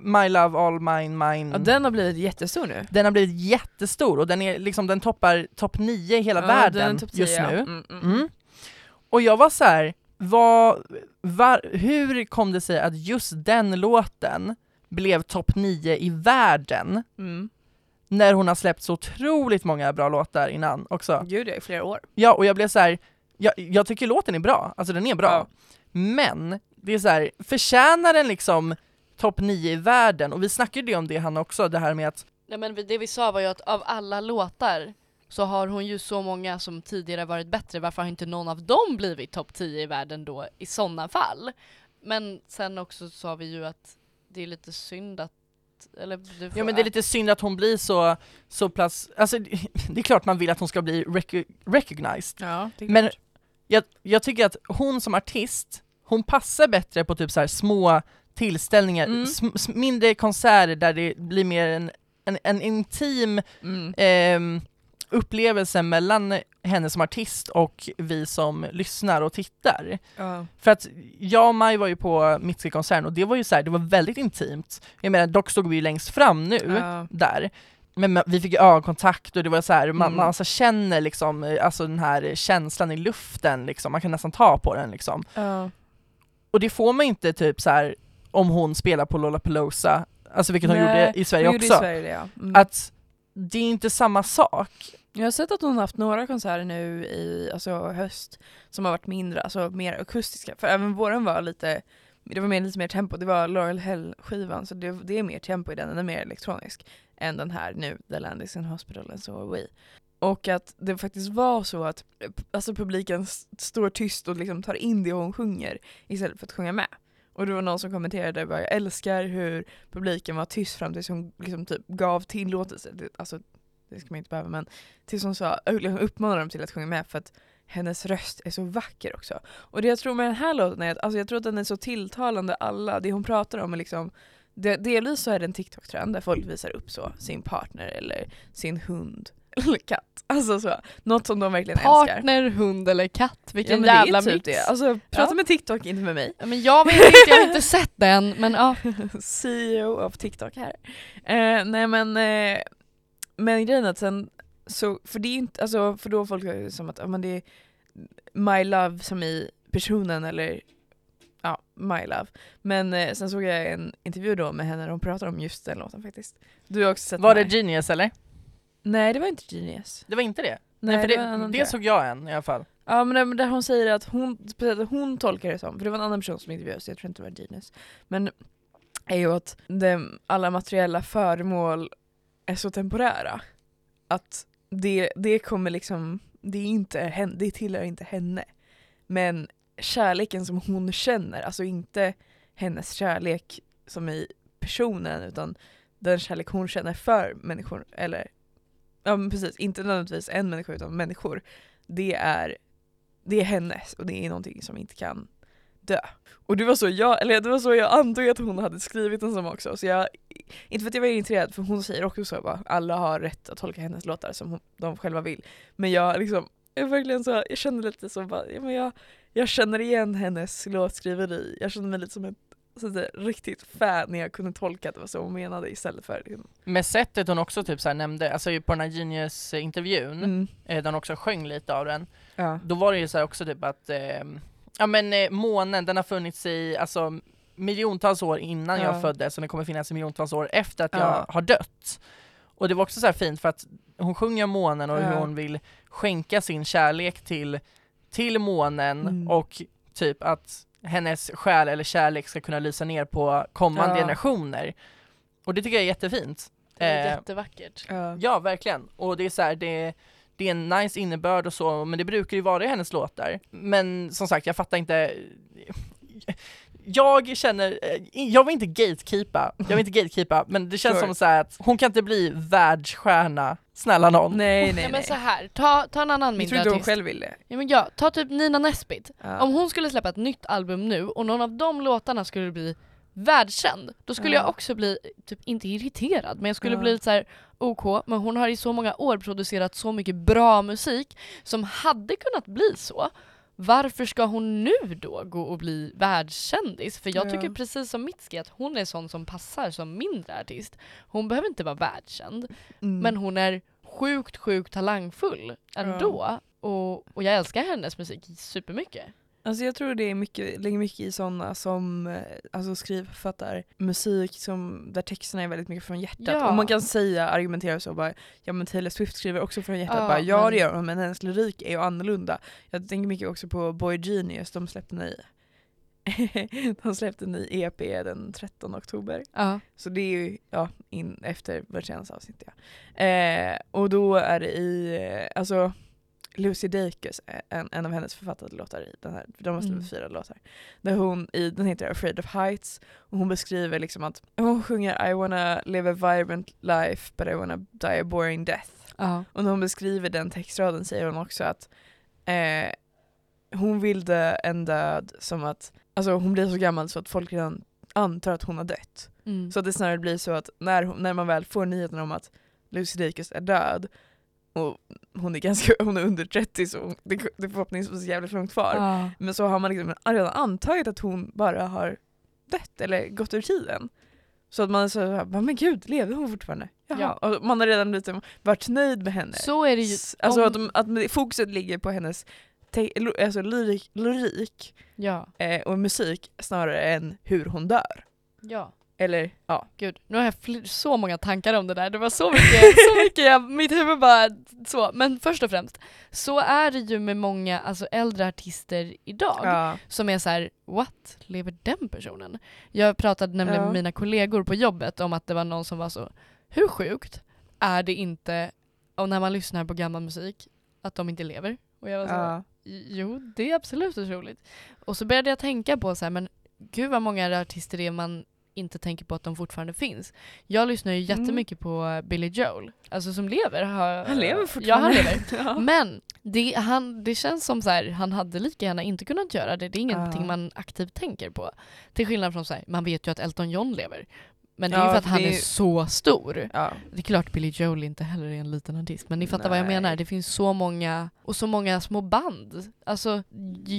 My Love All Mine Mine. Ja, den har blivit jättestor nu. Den har blivit jättestor och den är liksom, den toppar topp 9 i hela Ja, den värden är topp 10, just nu. Mm, mm. Mm. Och jag var så här, vad, var, hur kom det sig att just den låten blev topp 9 i världen Mm. När hon har släppt så otroligt många bra låtar innan också? Gud, jag i flera år. Ja, och jag blev så här, jag, jag tycker låten är bra, alltså den är bra. Ja. Men, det är så här, förtjänar den liksom topp 9 i världen? Och vi snackade ju om det han också, det här med att Nej men det vi sa var ju att av alla låtar så har hon ju så många som tidigare varit bättre, varför har inte någon av dem blivit topp 10 i världen då i sådana fall? Men sen också sa vi ju att det är lite synd att, eller du får Ja men det är lite synd att hon blir så, så plats, alltså det är klart man vill att hon ska bli rec- recognized. Ja, det är Men klart. jag, jag tycker att hon som artist, hon passar bättre på typ så här små tillställningar, Mm. sm- s- mindre konserter där det blir mer en, en, en intim Mm. ehm, upplevelse mellan henne som artist och vi som lyssnar och tittar. Ja. För att jag och Maj var ju på Mitski-konserten och det var ju så här, det var väldigt intimt. Jag menar, dock stod vi ju längst fram nu Ja. där. Men vi fick ögonkontakt och det var så här, man, Mm. man så känner liksom, eh, alltså den här känslan i luften liksom, man kan nästan ta på den liksom. Ja. Och det får man inte typ så här om hon spelar på Lollapalooza, alltså vilket hon Nej, gjorde i Sverige Hon också. I Sverige, ja. Mm. Att det är inte samma sak. Jag har sett att hon har haft några konserter nu i alltså, höst som har varit mindre, alltså mer akustiska. För även våren var lite, det var mer, lite mer tempo. Det var Laurel Hell-skivan så det, det är mer tempo i den, den är mer elektronisk än den här nu, The Land is in Hospital and so are we. Och att det faktiskt var så att alltså, publiken står tyst och liksom tar in det hon sjunger istället för att sjunga med. Och det var någon som kommenterade bara, jag älskar hur publiken var tyst fram tills hon liksom typ gav tillåtelse. Alltså det ska man inte behöva men tills hon sa, liksom uppmanade dem till att sjunga med för att hennes röst är så vacker också. Och det jag tror med den här låten är att alltså jag tror att den är så tilltalande alla, det hon pratar om är liksom det, delvis så är det en TikTok-trend där folk visar upp så sin partner eller sin hund eller katt. Alltså så, något som de verkligen älskar. Partner, hund eller katt, vilken ja, jävla det är typ mix. det. Alltså prata Ja. med TikTok, inte med mig. Ja, men jag vet inte, jag har inte sett den men ja. CEO av TikTok här. Eh, nej men, eh, men grejen är att sen, så, för det är inte, alltså för då folk som att, ja men det är My Love som i personen eller ja, My Love. Men eh, sen såg jag en intervju då med henne där hon pratar om just den låten faktiskt. Du har också sett Var den det. Genius eller? Nej det var inte Genius. Det var inte det? Nej, Nej, för det, det, det, såg jag en i alla fall. Ja men där, hon säger att hon, speciellt hon tolkar det som, för det var en annan person som intervjuades, så jag tror inte det var Genius. Men är ju att det, alla materiella föremål är så temporära. Att det, det kommer liksom, det är inte henne, det tillhör inte henne. Men kärleken som hon känner, alltså inte hennes kärlek som i personen utan den kärlek hon känner för människor, eller ja men precis, inte nödvändigtvis en människa utan människor. Det är, det är hennes och det är någonting som inte kan dö. Och det var så jag, eller det var så jag antog att hon hade skrivit den som också. Så jag, inte för att jag var irriterad för hon säger också så bara, alla har rätt att tolka hennes låtar som hon, de själva vill. Men jag liksom, jag verkligen så, jag kände lite så bara, ja, men jag, jag känner igen hennes låtskriveri. Jag känner mig lite som ett så säga, riktigt fan när jag kunde tolka att det var så hon menade istället för liksom. Med sättet hon också typ så nämnde, alltså på den här Genius-intervjun, Mm. eh, där hon också sjöng lite av den, Ja. då var det ju så också typ att, eh, ja men eh, månen den har funnits i, alltså miljontals år innan Ja. jag föddes och den kommer finnas i miljontals år efter att Ja. jag har dött. Och det var också så här fint för att hon sjunger om månen och hur hon vill skänka sin kärlek till, till månen Mm. och typ att hennes själ eller kärlek ska kunna lysa ner på kommande Ja. generationer. Och det tycker jag är jättefint. Det är Eh, jättevackert. Ja. Ja, verkligen. Och det är så här, det, det är en nice innebörd och så, men det brukar ju vara i hennes låtar. Men som sagt, jag fattar inte. Jag känner, eh, jag vill inte gatekeepa, jag vill inte gatekeepa, men det känns Sure. som så här att hon kan inte bli världsstjärna, snälla någon. Nej nej Nej, nej. men så här, ta, ta en annan jag mindre tror inte hon artist. själv vill det. Ja, men ja, ta typ Nina Nesbitt. Ja. Om hon skulle släppa ett nytt album nu och någon av de låtarna skulle bli världskänd, då skulle Ja. jag också bli, typ inte irriterad, men jag skulle Ja. bli lite så här: OK, men hon har i så många år producerat så mycket bra musik som hade kunnat bli så. Varför ska hon nu då gå och bli världskändis? För jag Ja. tycker precis som Mitski att hon är sån som passar som mindre artist. Hon behöver inte vara världskänd, Mm. men hon är sjukt, sjukt talangfull ändå. Och, och jag älskar hennes musik supermycket. Alltså jag tror det är mycket, ligger mycket i sådana som eh, alltså skrivförfattar musik som, där texterna är väldigt mycket från hjärtat. Ja. Och man kan säga, argumentera så bara, ja men Taylor Swift skriver också från hjärtat. Ja, bara, ja men- det gör hon men hennes lyrik är ju annorlunda. Jag tänker mycket också på Boy Genius, de släppte ny de släppte en ny EP den 13 oktober. Ja. Så det är ju ja, in, efter vårt senaste avsnitt. Ja. Eh, och då är det i, eh, alltså Lucy Dacus, en, en av hennes författade låtar i den här, de har skrivit Mm. fyra låtar. Där hon, i, den heter Afraid of Heights, och hon beskriver liksom att hon sjunger I wanna live a vibrant life but I wanna die a boring death. Ja. Och när hon beskriver den textraden säger hon också att eh, hon vill dö en död som att, alltså hon blir så gammal så att folk redan antar att hon har dött. Mm. Så att det snarare blir så att när, hon, när man väl får nyheten om att Lucy Dacus är död och hon är ganska hon är under 30 så hon- det, det är förhoppningsvis jävligt långt kvar. Ja. Men så har man liksom redan antagit att hon bara har dött eller gått ur tiden. Så att man är så här, "Va, men gud, lever hon fortfarande? Jaha. Ja. Och man har redan liksom varit nöjd med henne. Så är det ju. Alltså om- att, att fokuset ligger på hennes alltså lyrik, lyrik Ja. eh, och musik snarare än hur hon dör. Ja. Eller ja. Gud, nu har jag så många tankar om det där. Det var så mycket, så mycket jag, mitt huvud bara så. Men först och främst, så är det ju med många alltså, äldre artister idag. ja. Som är så här: what? Lever den personen? Jag pratade nämligen Ja. med mina kollegor på jobbet om att det var någon som var så, hur sjukt är det inte, och när man lyssnar på gammal musik, att de inte lever? Och jag var så, Ja. Jo, det är absolut otroligt. Och så började jag tänka på så här, men gud vad många artister det är man inte tänker på att de fortfarande finns. Jag lyssnar ju Mm. jättemycket på Billy Joel, alltså som lever. Har, Han lever Ja, fortfarande. han lever. ja. Men det, han, det känns som så här, han hade lika gärna inte kunnat göra det. Det är ingenting Ja. man aktivt tänker på. Till skillnad från så här, man vet ju att Elton John lever. Men det är Ja, ju för att han är är- så stor. Ja. Det är klart Billy Joel inte heller är en liten artist, men ni fattar vad jag Nej. menar. Det finns så många, och så många små band. Alltså,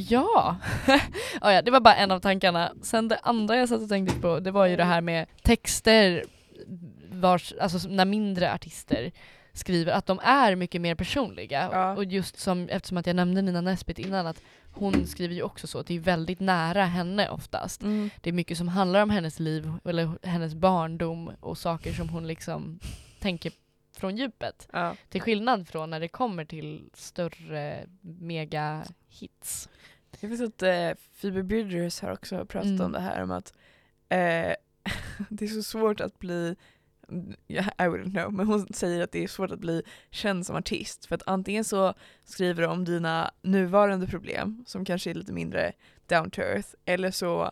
ja. ja, ja. Det var bara en av tankarna. Sen det andra jag satt och tänkte på, det var ju det här med texter, vars, alltså när mindre artister skriver, att de är mycket mer personliga. Ja. Och just som, eftersom att jag nämnde Nina Nesbitt innan, att hon skriver ju också så, att det är väldigt nära henne oftast Mm. det är mycket som handlar om hennes liv eller hennes barndom och saker som hon liksom tänker från djupet. Ja. Till skillnad från när det kommer till större mega hits. Jag vet att eh, Phoebe Bridgers har också pratat Mm. om det här om att eh, det är så svårt att bli I wouldn't know, men hon säger att det är svårt att bli känd som artist för att antingen så skriver du om dina nuvarande problem som kanske är lite mindre down to earth eller så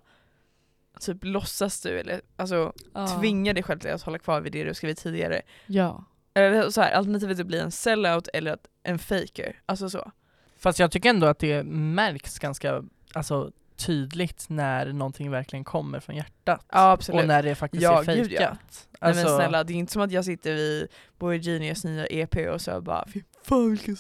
typ låtsas du eller alltså tvingar dig själv till att hålla kvar vid det du skrivit tidigare. Ja. Eller så här, alternativet är att bli en sellout eller att en faker, alltså så. Fast jag tycker ändå att det märks ganska alltså, tydligt när någonting verkligen kommer från hjärtat. Ja och när det faktiskt Ja, är fejkat. gud, ja. Nej Alltså, men snälla, det är inte som att jag sitter vid Boy Genius nya EP och så bara fy fan vilken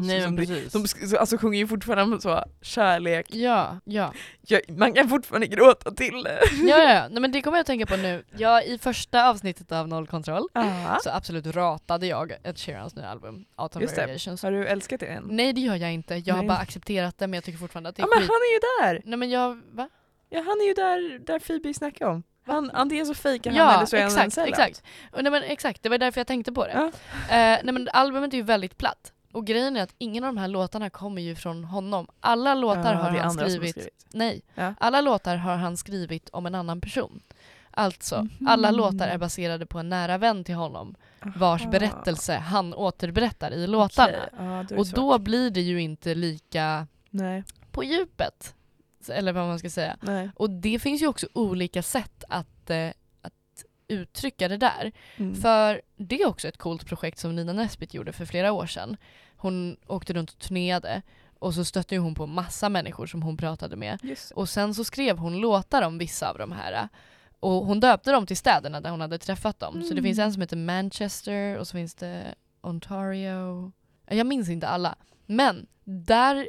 nej men det- precis. de alltså sjunger ju fortfarande så kärlek, Ja, ja. jag, man kan fortfarande gråta till det. Ja, ja. Nej, men det kommer jag att tänka på nu. Ja, I första avsnittet av Noll Kontroll Ah. så absolut ratade jag Ed Sheerans nya album, Autumn Just det. Variations. Har du älskat det än? Nej det gör jag inte, jag har Nej. bara accepterat det men jag tycker fortfarande att det är Ja men skit. han är ju där! Nej men jag, va? Ja han är ju där, där Phoebe snackar om. Han, antingen så fejkar han Ja, eller så är han en exakt, sellout. exakt. Och nej, men exakt, det var därför jag tänkte på det. Ja. Eh, nej men albumet är ju väldigt platt. Och grejen är att ingen av de här låtarna kommer ju från honom. Alla låtar Ja, har han som har skrivit, skrivit. nej, Ja. alla låtar har han skrivit om en annan person. Alltså, Mhm. alla låtar är baserade på en nära vän till honom vars Aha. berättelse han återberättar i låtarna. Är det Och svårt. då blir det ju inte lika Nej, på djupet. Eller vad man ska säga. nej. Och det finns ju också olika sätt att, eh, att uttrycka det där. Mm. För det är också ett coolt projekt som Nina Nesbitt gjorde för flera år sedan. Hon åkte runt och turnerade och så stötte hon på massa människor som hon pratade med. Och sen så skrev hon låtar om vissa av de här. Och hon döpte dem till städerna där hon hade träffat dem. Så det Mm. finns en som heter Manchester och så finns det Ontario. Jag minns inte alla. Men där,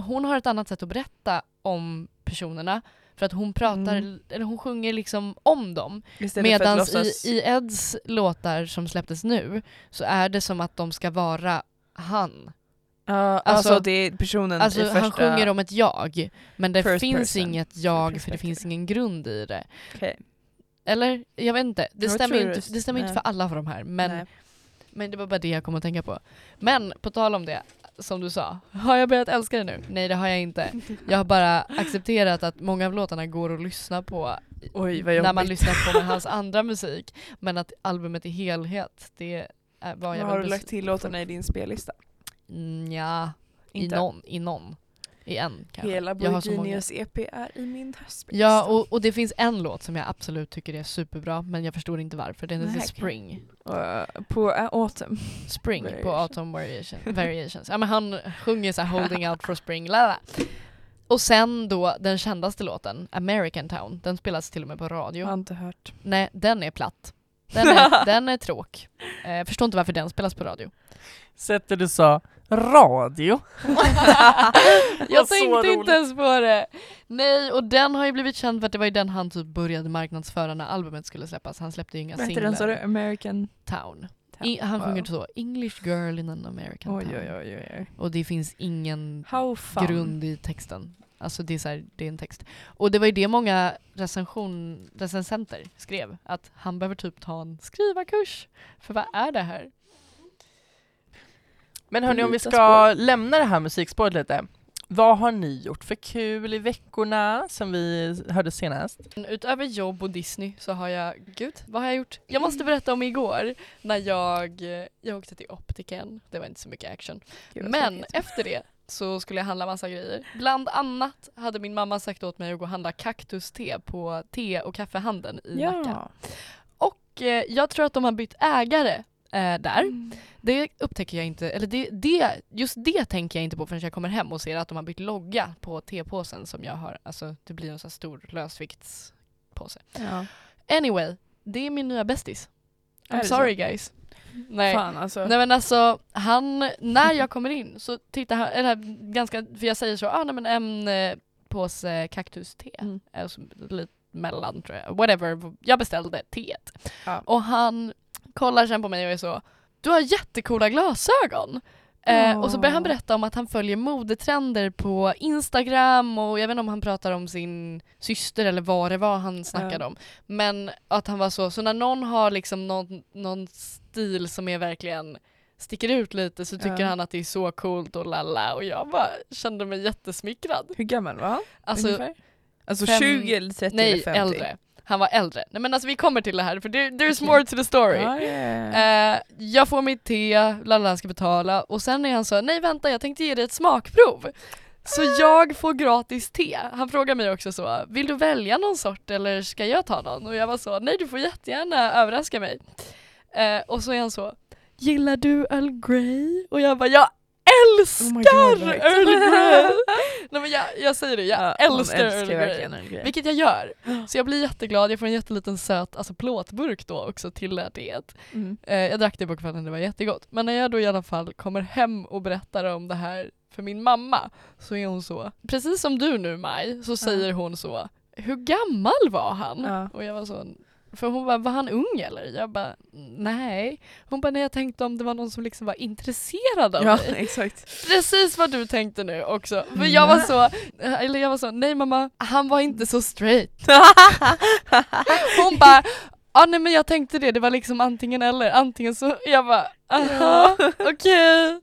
hon har ett annat sätt att berätta om personerna. För att hon pratar, Mm. eller hon sjunger liksom om dem. För Medan låtsas... i, i Eds låtar som släpptes nu så är det som att de ska vara han. Ja, Alltså- alltså, det är personen Alltså i första... han sjunger om ett jag, men det First finns person inget jag för det finns ingen grund i det. Okej. Eller? Jag vet inte. Det Jag stämmer, inte, det- stämmer inte för alla av de här. Men, Nej. men det var bara det jag kom att tänka på. Men på tal om det, som du sa, har jag börjat älska det nu? Nej det har jag inte. Jag har bara accepterat att många av låtarna går att lyssna på Oj vad när man lyssnar på hans andra musik. Men att albumet i helhet, det är, var jag Vad har du lagt till låtarna i din spellista? Mm, ja, i Inte. någon, i någon. I en kanske. Hela Jag har så Boy många. Genius EP är i min höstspelista. Ja, och, och det finns en låt som jag absolut tycker är superbra, men jag förstår inte varför. Den heter. Spring. Eh, på uh, Autumn. Spring på Variation. Autumn Variation, Variations. Ja men han sjunger så här holding out for spring, lala. Och sen då den kändaste låten, American Town, den spelas till och med på radio. Jag har inte hört. Nej, den är platt. Den är, den är tråk. Eh, Jag förstår inte varför den spelas på radio. Sättet du sa radio. jag tänkte roligt. inte ens på det. Nej, och den har ju blivit känd för att det var ju den han typ började marknadsföra när albumet skulle släppas. Han släppte ju inga Vad heter den sa du? singlar. American Town. I, han Wow. sjunger så, English girl in an American Oj town. oj oj oj. Och det finns ingen grund i texten. Alltså det är, så här, det är en text. Och det var ju det många recension, recensenter skrev, att han behöver typ ta en skrivarkurs. För vad är det här? Men hörni, om vi ska lämna det här musikspåret lite. Vad har ni gjort för kul i veckorna som vi hörde senast? Utöver jobb och Disney så har jag, gud vad har jag gjort? Jag måste berätta om igår när jag, jag åkte till optiken. Det var inte så mycket action. Gud, Men efter det så skulle jag handla massa grejer. Bland annat hade min mamma sagt åt mig att gå och handla kaktuste på te och kaffehandeln i Nacka. Ja. Och eh, jag tror att de har bytt ägare eh, där. Mm. Det upptäcker jag inte, eller det, det, just det tänker jag inte på förrän jag kommer hem och ser att de har bytt logga på tepåsen som jag har. Alltså det blir en så här stor lösviktspåse. Ja. Anyway, det är min nya bästis. I'm sorry guys. Nej. Fan alltså. Nej men alltså, han, när jag kommer in så tittar han, eller ganska, för jag säger så, ah, nej men en eh, påse kaktuste, Mm. alltså, lite mellan tror jag, whatever, jag beställde teet. Ja. Och han kollar sen på mig och är så, du har jättecoola glasögon. Eh, och så börjar han berätta om att han följer modetrender på Instagram och jag vet inte om han pratar om sin syster eller vad det var han snackade om. Men att han var så, så när någon har liksom någon, någon stil som är verkligen sticker ut lite så tycker han att det är så coolt och lalla och jag bara kände mig jättesmickrad. Hur gammal var han? Alltså ungefär? Alltså fem- 20 eller 30 nej, eller 50? äldre. Han var äldre. Nej men alltså vi kommer till det här för there, there's more to the story. Ja, ja. Eh, jag får mitt te, lalla han ska betala och sen är han så nej vänta jag tänkte ge dig ett smakprov. Så jag får gratis te. Han frågar mig också så, vill du välja någon sort eller ska jag ta någon? Och jag var så, nej du får jättegärna överraska mig. Eh, och så är han så, gillar du Earl Grey? Och jag bara, jag Oh älskar right. Earl Grey! nej men jag, jag säger det, jag Ja, hon älskar Earl Grey. Earl Grey. Vilket jag gör. Så jag blir jätteglad, jag får en jätteliten söt alltså plåtburk då också till det. Mm. Eh, jag drack det på kvällen, det var jättegott. Men när jag då i alla fall kommer hem och berättar om det här för min mamma så är hon så, precis som du nu Maj, så säger hon så, hur gammal var han? Ja. Och jag var så, för hon bara, var han ung eller? Jag bara, nej. Hon bara, nej jag tänkte om det var någon som liksom var intresserad av Ja, mig. exakt. Precis vad du tänkte nu också. För jag var så, eller jag var så, nej mamma, han var inte så straight. Hon bara, ah, nej men jag tänkte det, det var liksom antingen eller, antingen så, jag bara, aha, okej.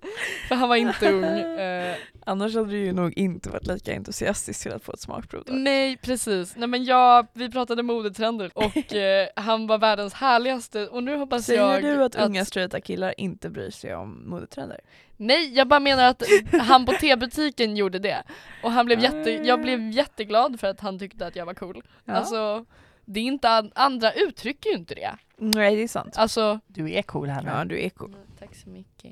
För han var inte ung. Eh, Annars hade du ju nog inte varit lika entusiastisk till att få ett smakprov då. nej precis, nej men jag, vi pratade modetrender och eh, han var världens härligaste och nu hoppas Säger jag du att unga straighta killar inte bryr sig om modetrender? Nej, jag bara menar att han på tebutiken gjorde det. Och han blev jätte, jag blev jätteglad för att han tyckte att jag var cool. Ja. Alltså, det är inte, an- andra uttrycker ju inte det. Nej det är sant. Alltså, Du är cool här nu. Ja du är cool. tack så mycket.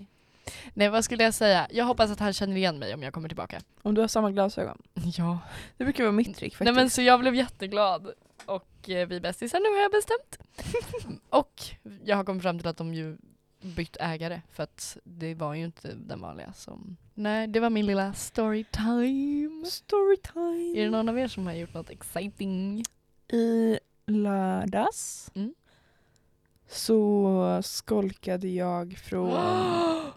Nej vad skulle jag säga? Jag hoppas att han känner igen mig om jag kommer tillbaka. Om du har samma glasögon. Ja. Det brukar vara mitt trick Nej faktiskt. men så jag blev jätteglad. Och eh, vi är bästisar nu har jag bestämt. och jag har kommit fram till att de ju bytt ägare för att det var ju inte den vanliga som... Nej, det var min lilla storytime. Storytime. Är det någon av er som har gjort något exciting? I lördags Mm. så skolkade jag från,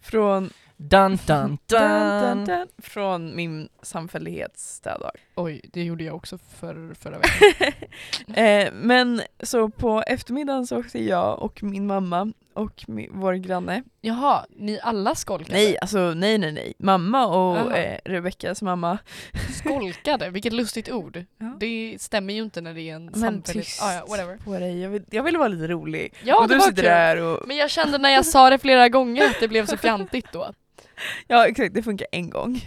från Dun dun Dun, dun! dun, dun, från min samfällighetsstäddag. Oj, det gjorde jag också för, förra veckan. eh, men så på eftermiddagen så åkte jag och min mamma och mi, vår granne. Jaha, ni alla skolkade? Nej, alltså nej nej nej. Mamma och eh, Rebeckas mamma. Skolkade, vilket lustigt ord. Ja. Det stämmer ju inte när det är en Men samfällig... tyst Ah, ja, whatever. på dig. Jag vill, jag vill vara lite rolig. Ja, och det du var sitter kul. där och... Men jag kände när jag sa det flera gånger att det blev så fjantigt då. Ja exakt, det funkar en gång.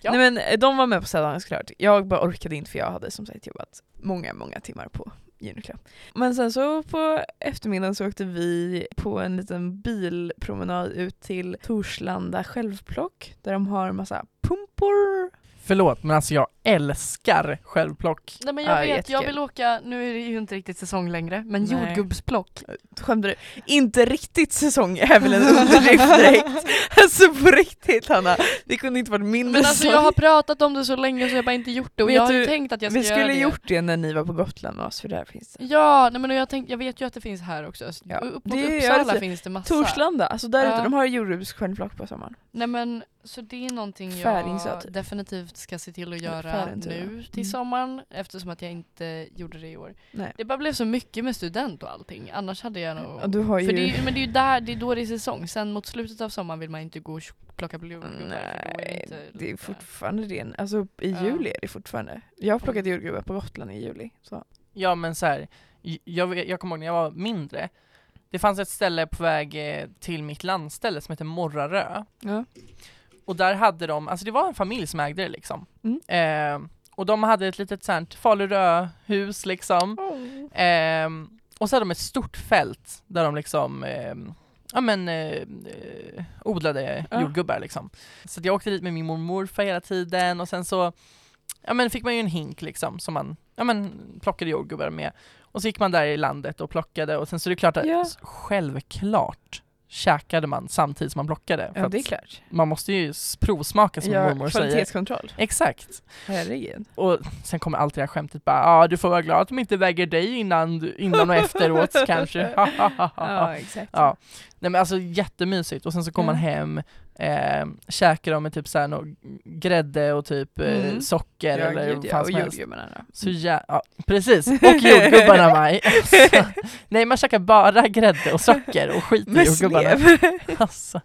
Ja. Nej men eh, de var med på städdagen såklart. Jag bara orkade inte för jag hade som sagt jobbat många, många timmar på Uniclub. Men sen så på eftermiddagen så åkte vi på en liten bilpromenad ut till Torslanda självplock där de har massa pumpor. Förlåt men alltså jag älskar självplock. Nej men Ja, jag vet, jättekul. jag vill åka, nu är det ju inte riktigt säsong längre, men Nej. jordgubbsplock. Skämtar du? Inte riktigt säsong är väl en underdrift direkt. Alltså på riktigt Hanna, det kunde inte varit mindre Men alltså jag har pratat om det så länge så jag har bara inte gjort det och Vet jag har du, tänkt att jag ska Vi göra skulle det. gjort det när ni var på Gotland med oss för där finns det. Ja, nej men jag, tänkt, jag vet ju att det finns här också. Ja, Och Upp det mot är- Uppsala alltså, finns det massa. Torslanda, alltså där ute, Ja. de har jordgubbs självplock på sommaren. Nej men så det är någonting jag definitivt ska se till att göra nu till Mm. sommaren eftersom att jag inte gjorde det i år. Nej. Det bara blev så mycket med student och allting, annars hade jag nog... Ja, du har ju... För det är, men det är ju där, det är då det är säsong, sen mot slutet av sommaren vill man inte gå och plocka jordgubbar. är Nej, inte det är lika- fortfarande det. Alltså i Ja. juli är det fortfarande. Jag har plockat jordgubbar på Gotland i juli. Så. Ja men så här, jag, jag kommer ihåg när jag var mindre, det fanns ett ställe på väg eh, till mitt landställe som heter Morrarö. Ja. Och där hade de, alltså det var en familj som ägde det liksom. Mm. Eh, och de hade ett litet sånt Falurö-hus liksom. Ehm, och så hade de ett stort fält där de liksom ehm, Ja men eh, eh, odlade Ja. jordgubbar liksom. Så jag åkte dit med min mormor för hela tiden och sen så Ja men fick man ju en hink liksom som man Ja men plockade jordgubbar med. Och så gick man där i landet och plockade och sen så är det klart att Ja. självklart käkade man samtidigt som man plockade. För Ja det är klart. man måste ju provsmaka som Ja, mormor säger. kvalitetskontroll. Exakt. Herregud. Och sen kommer alltid det här skämtet bara ja ah, du får vara glad att de inte väger dig innan, du- innan och efteråt kanske. Ja exakt. ja. Nej men alltså jättemysigt och sen så kommer man Ja. hem, eh, käkar de med typ såhär nå- grädde och typ eh, Mm. socker Ja, eller gud, vad ja, fan och som helst. jordgubbarna då. Så jä- ja, precis, och jordgubbarna Maj. Alltså, Nej man käkar bara grädde och socker och skit i jordgubbarna. Alltså.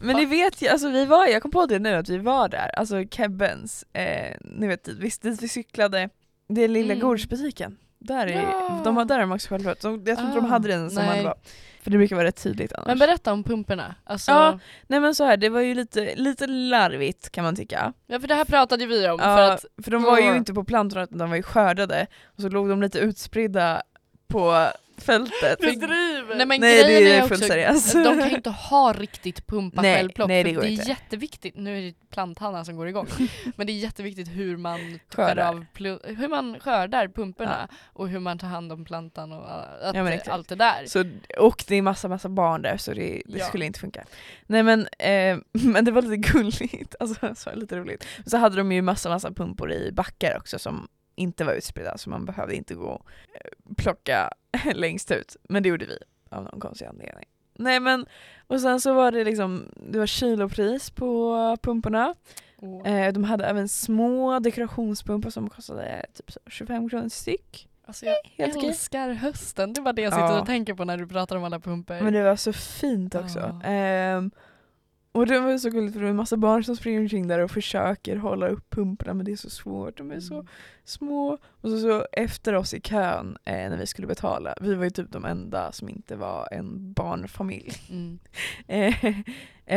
Men ni vet ju, alltså vi var, jag kom på det nu att vi var där, alltså Kebbens, eh, ni vet dit vi, dit vi cyklade, det är lilla Mm. gårdsbutiken. Där är, Ja. de har där är de också självklart, de, jag tror inte de Ah, hade den som nej. man var. För det brukar vara rätt tydligt annars. Men berätta om pumporna. Alltså, Ja. Nej men så här, det var ju lite, lite larvigt kan man tycka. ja, för det här pratade vi om. Ja, För att, för de var ju inte på plantorna utan de var ju skördade, och så låg de lite utspridda på fältet. driver! nej men Nej, det grejen är är fullt också, seriöst. de kan ju inte ha riktigt pumpa Nej, självplock. nej, det för går det är inte. jätteviktigt, nu är det planthannan som går igång, men det är jätteviktigt hur man Skördar. av, plu- hur man skördar pumporna och hur man tar hand om plantan och uh, att, Ja, allt det där. Så, och det är massa massa barn där så det, det Ja. skulle inte funka. Nej men, eh, men det var lite gulligt, alltså så lite roligt. Så hade de ju massa massa pumpor i backar också som inte var utspridda så man behövde inte gå och eh, plocka längst ut. Men det gjorde vi av någon konstig anledning. Nej men, och sen så var det liksom, det var kilopris på pumporna. Eh, de hade även små dekorationspumpor som kostade typ så 25 kronor styck. alltså jag Helt okej. älskar hösten, det var det jag sitter Ja. och tänker på när du pratar om alla pumpor. Men det var så fint också. Ja. Ehm, och det var så gulligt för det är en massa barn som springer omkring där och försöker hålla upp pumporna men det är så svårt, de är så Mm. små. Och så, så efter oss i kön eh, när vi skulle betala, vi var ju typ de enda som inte var en barnfamilj. Mm. Eh,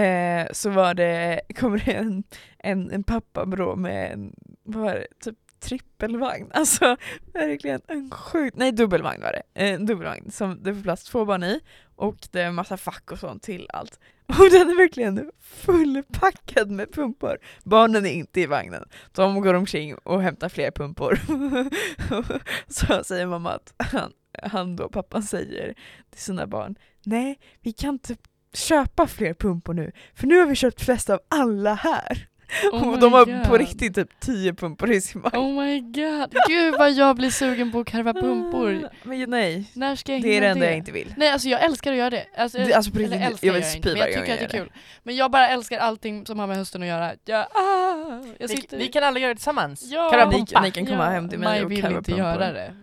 eh, så var det, kommer det en, en, en pappa bro med en, vad var det, typ trippelvagn. Alltså verkligen en sjukt, nej dubbelvagn var det. En dubbelvagn som det får plats två barn i och det är en massa fack och sånt till allt. Och den är verkligen fullpackad med pumpor. Barnen är inte i vagnen. De går omkring och hämtar fler pumpor. Så säger mamma att han, han då, pappan säger till sina barn Nej, vi kan inte köpa fler pumpor nu, för nu har vi köpt flest av alla här. Oh de har på God. riktigt typ 10 pumpor i sin vagn. Oh my god, gud vad jag blir sugen på att karva pumpor. Men nej, När ska jag det är det enda jag inte vill. Nej alltså jag älskar att göra det. Alltså, Det- alltså på eller riktigt, älskar jag vill spy varje jag gång tycker att jag det är kul. Men jag bara älskar allting som har med hösten att göra. Jag, ah, jag Vi, sitter... vi kan alla göra det tillsammans. Ja. Karva Ni, pumpa. ni kan komma hem till mig Maj och vill karva inte pumpor. göra det.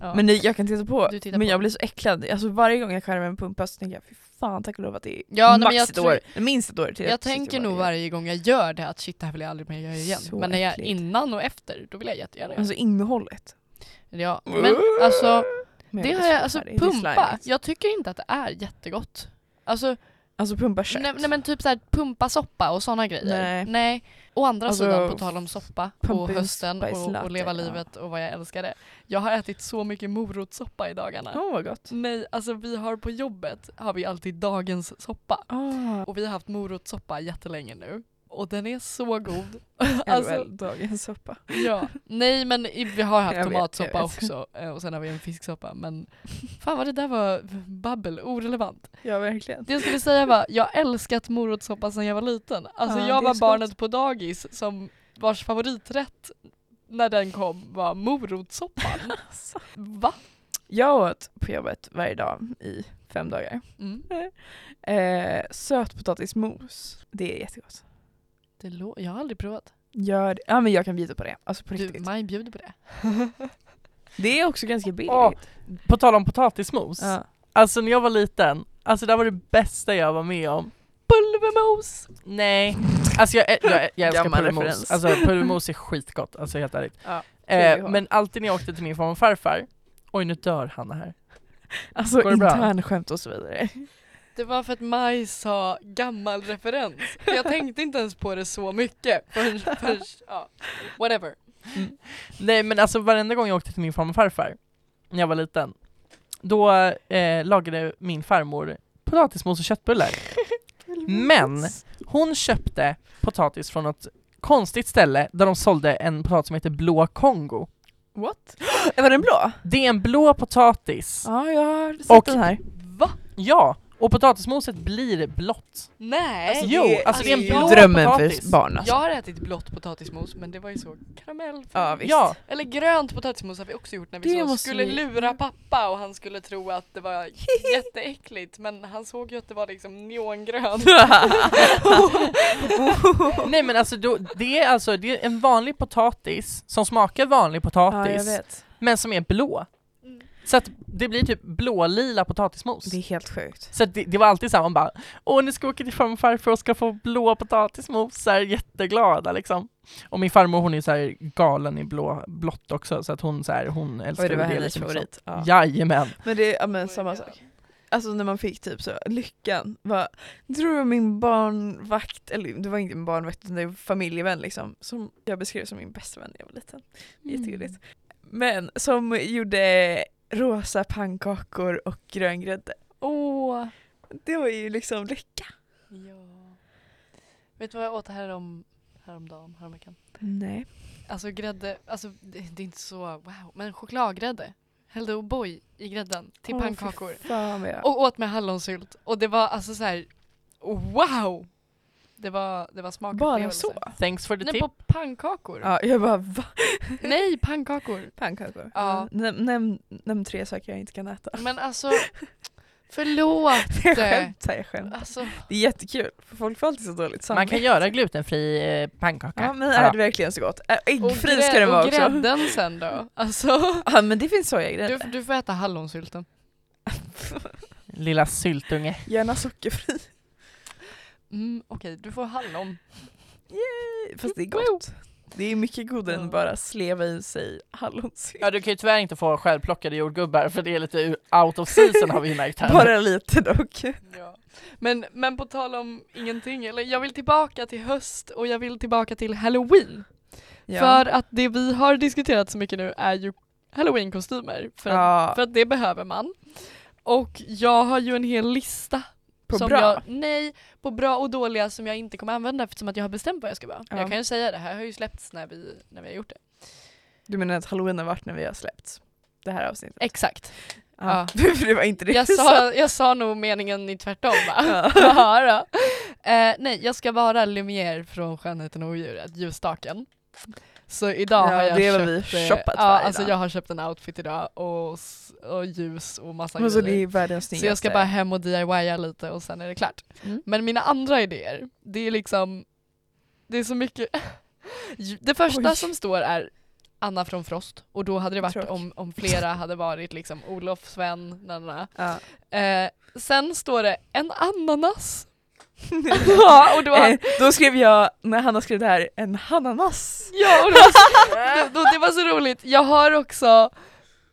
Ja. Men nej, jag kan titta på, men på. jag blir så äcklad. Alltså varje gång jag karvar en pumpa så tänker jag fan tack och lov att det är Ja, nej, max jag ett tror- år, minst ett år till jag tänker nog varje- gång jag gör det att shit det här vill jag aldrig mer göra igen. Så men när jag, äckligt. innan och efter, då vill jag jättegärna göra Alltså innehållet. det. Ja. Men alltså, Men det har jag, alltså pumpa, slimigt. jag tycker inte att det är jättegott. Alltså, Alltså pumpa kött. nej, nej men typ såhär pumpasoppa och såna grejer. Nej. Å andra Alltså, sidan, på tal om soppa och pumpkin hösten och, och leva livet och vad jag älskar det. Jag har ätit så mycket morotssoppa i dagarna. Åh vad gott. Nej, alltså vi har på jobbet har vi alltid dagens soppa. Ah, Och vi har haft morotssoppa jättelänge nu. Och den är så god. alltså, alltså, dagens soppa. ja. Nej men vi har haft Jag tomatsoppa vet. också eh, och sen har vi en fisksoppa men fan vad det där var babbel, orelevant. Ja verkligen. Det jag skulle säga var, jag älskat morotssoppa sedan jag var liten. Alltså Ja, jag var barnet gott. på dagis som vars favoriträtt när den kom var morotssoppan. Va? Jag åt på jobbet varje dag i fem dagar. Mm. Eh, sötpotatismos. Det är jättegott. Det lå- jag har aldrig provat. Gör det. Ja men jag kan bjuda på det. Alltså på Du, riktigt. Maj bjuder på det. Det är också ganska billigt. Åh, På tal om potatismos. Ja. Alltså när jag var liten, alltså det var det bästa jag var med om. Pulvermos! Nej, alltså jag, jag, jag, jag älskar pulvermos. Alltså pulvermos är skitgott, alltså helt ärligt. Ja, Eh, men alltid när jag åkte till min farmor och farfar, oj nu dör Hanna här. Alltså Går det bra? internskämt och så vidare. Det var för att Maj sa gammal referens. För jag tänkte inte ens på det så mycket. Förrän, förrän, ja, whatever. Nej men alltså varenda gång jag åkte till min farmor och farfar, när jag var liten, då eh, lagade min farmor potatismos och köttbullar. Men hon köpte potatis från något konstigt ställe där de sålde en potatis som heter blå Kongo. What? Var den blå? Det är en blå potatis. Ja jag har sett Och- den här. Va? Ja, och potatismoset blir blått. Nej! Alltså, Jo, det- alltså det är en blå drömmen potatis. för barn alltså. Jag har ätit blått potatismos men det var ju så karamell. Ja visst. Ja, Eller grönt potatismos har vi också gjort när vi så skulle vi- lura pappa och han skulle tro att det var jätteäckligt men han såg ju att det var liksom neongrönt. nej men alltså då, det är alltså det är en vanlig potatis som smakar vanlig Ja jag potatis vet. men som är blå. Mm. Så att det blir typ blålila potatismos. Det är helt sjukt. Så det, det var alltid samma, man bara Åh nu ska vi åka till farmor och farfar och ska få blå potatismos, så här, jätteglada liksom. Och min farmor hon är så här galen i blå, blått också så att hon så här, hon älskar Oj det var det hennes liksom. favorit. Ja. Jajamän. Men det är ja, men samma sak. Alltså när man fick typ så, lyckan var, jag tror det var min barnvakt, eller det var inte min barnvakt utan det var familjevän liksom, som jag beskrev som min bästa vän när jag var liten. Jättegulligt. Men som gjorde rosa pannkakor och grön grädde. Åh! Det var ju liksom lycka. Ja. Vet du vad jag åt härom, häromdagen, häromveckan? Nej. Alltså grädde, alltså det, det är inte så wow, men chokladgrädde. Hällde O'boy i grädden till fy pannkakor. Och åt med hallonsylt. Och det var alltså så här, wow! Det var, det var Bara smakupplevelse. så? Thanks for the Nej, tip. på pannkakor. Ja, jag bara va? Nej, pannkakor. Pannkakor? Ja. Näm, näm, nämn tre saker jag inte kan äta. Men alltså, förlåt. Jag skämtar, jag skämtar. Alltså, Det är jättekul, för folk får alltid så dåligt Man samvete. kan göra glutenfri eh, pannkaka. Ja men är det verkligen så gott? Och, Äggfri ska den vara och också. grädden sen då? Alltså, Ja men det finns du, sojagrädde. du får äta hallonsylten. Lilla syltunge. Gärna sockerfri. Mm, Okej, du får hallon. Yay. Fast det är gott. Det är mycket godare än Ja. att bara sleva i sig hallonsylt. Ja du kan ju tyvärr inte få självplockade jordgubbar för det är lite out of season har vi märkt här. Bara lite dock. Ja. Men, men på tal om ingenting, eller jag vill tillbaka till höst och jag vill tillbaka till halloween. Ja. För att det vi har diskuterat så mycket nu är ju halloween-kostymer. För, att, ja, för att det behöver man. Och jag har ju en hel lista. På som bra. Jag, nej, på bra och dåliga som jag inte kommer använda eftersom att jag har bestämt vad jag ska vara. Ja. Jag kan ju säga det här har ju släppts när vi, när vi har gjort det. Du menar att halloween har varit när vi har släppt det här avsnittet? Exakt. Ja. För det var inte det Jag sa, jag sa nog meningen i tvärtom va? Ja. Ja. Eh, nej, jag ska vara Lumière från Skönheten och odjuret, ljusstaken. Så idag Ja, har jag köpt, vi eh, shoppat ja, alltså idag. jag har köpt en outfit idag och, och ljus och massa Men så grejer. Så jag ska bara hem och DIYa lite och sen är det klart. Mm. Men mina andra idéer, det är liksom, det är så mycket. Det första Oj. som står är Anna från Frost och då hade det varit om, om flera hade varit liksom Olof, Sven, nanana. Ja. Eh, sen står det en ananas. ja, och då, Eh, då skrev jag, när Hanna skrev det här, en hananas. ja, och så, det, då, det var så roligt. Jag har också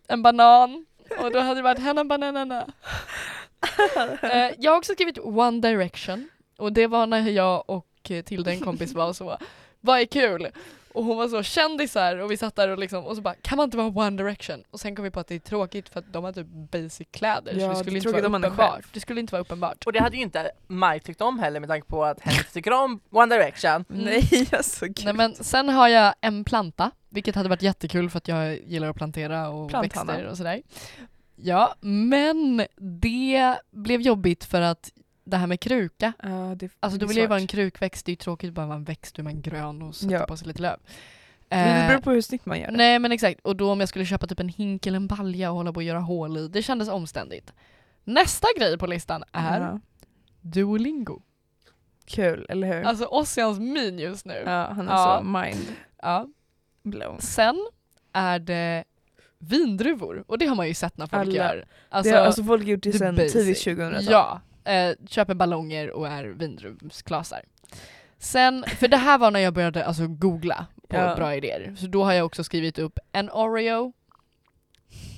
en banan och då hade det varit henna bananana. Eh, jag har också skrivit One Direction och det var när jag och eh, Tilde en kompis var så, vad är kul? Och hon var så kändisar och vi satt där och liksom, och så bara, kan man inte vara One Direction? Och sen kom vi på att det är tråkigt för att de har typ basic kläder Ja, så det det skulle är inte vara uppenbart. Det skulle inte vara uppenbart. Och det hade ju inte Maj tyckt om heller med tanke på att hen tycker om One Direction. Mm. Nej, alltså gud. Nej men sen har jag en planta, vilket hade varit jättekul för att jag gillar att plantera och Planthanna. växter och sådär. Ja, men det blev jobbigt för att det här med kruka, Ja, det, alltså då vill jag ju vara en krukväxt, det är ju tråkigt att bara vara en växt, då är man grön och sätter Ja. på sig lite löv. Men det Eh, beror på hur snyggt man gör det. Nej men exakt, och då om jag skulle köpa typ en hink eller en balja och hålla på och göra hål i, det kändes omständigt. Nästa grej på listan är Ja. Duolingo. Kul, eller hur? Alltså Ossians min just nu. ja, han är Ja. så mind Ja. blown. Sen är det vindruvor och det har man ju sett när folk Alla. gör. Alltså, det har alltså folk gjort det sedan tidigt 2000-tal. Ja, eh, köper ballonger och är vindruvsklasar. Sen, för det här var när jag började alltså, googla på Ja. bra idéer, så då har jag också skrivit upp en Oreo.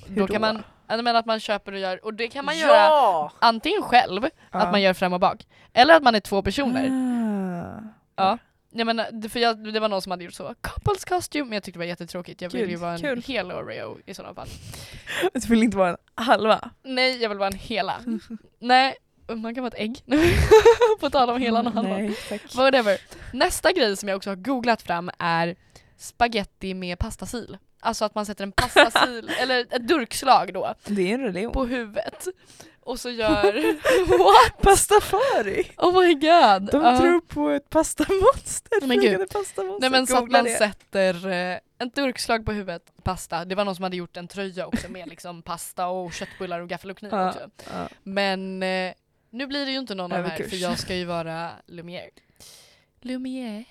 Hur Då då? kan man, menar att man köper och gör, och det kan man göra ja! antingen själv, Ja. att man gör fram och bak, eller att man är två personer. Ah. Ja. Jag menar, det- för jag, det var någon som hade gjort så, couples costume, men jag tyckte det var jättetråkigt. Jag vill Kul, ju vara en kul. hel Oreo i sådana fall. Du vill inte vara en halva? Nej, jag vill vara en hela. Nej, man kan vara ett ägg. på tal om hela och halva. Nej, tack. Whatever. Nästa grej som jag också har googlat fram är spaghetti med pastasil. Alltså att man sätter en pastasil, eller ett durkslag då, Det är en religion. på huvudet. Och så gör... What? Pastafari! Oh my god! De Ja. tror på ett pastamonster, Men gud. pastamonster. Nej men så att man det. sätter eh, ett durkslag på huvudet, pasta. Det var någon som hade gjort en tröja också med liksom pasta och köttbullar och gaffel och kniv Ja, också. ja. Men eh, nu blir det ju inte någon av de här för jag ska ju vara Lumière. Lumière.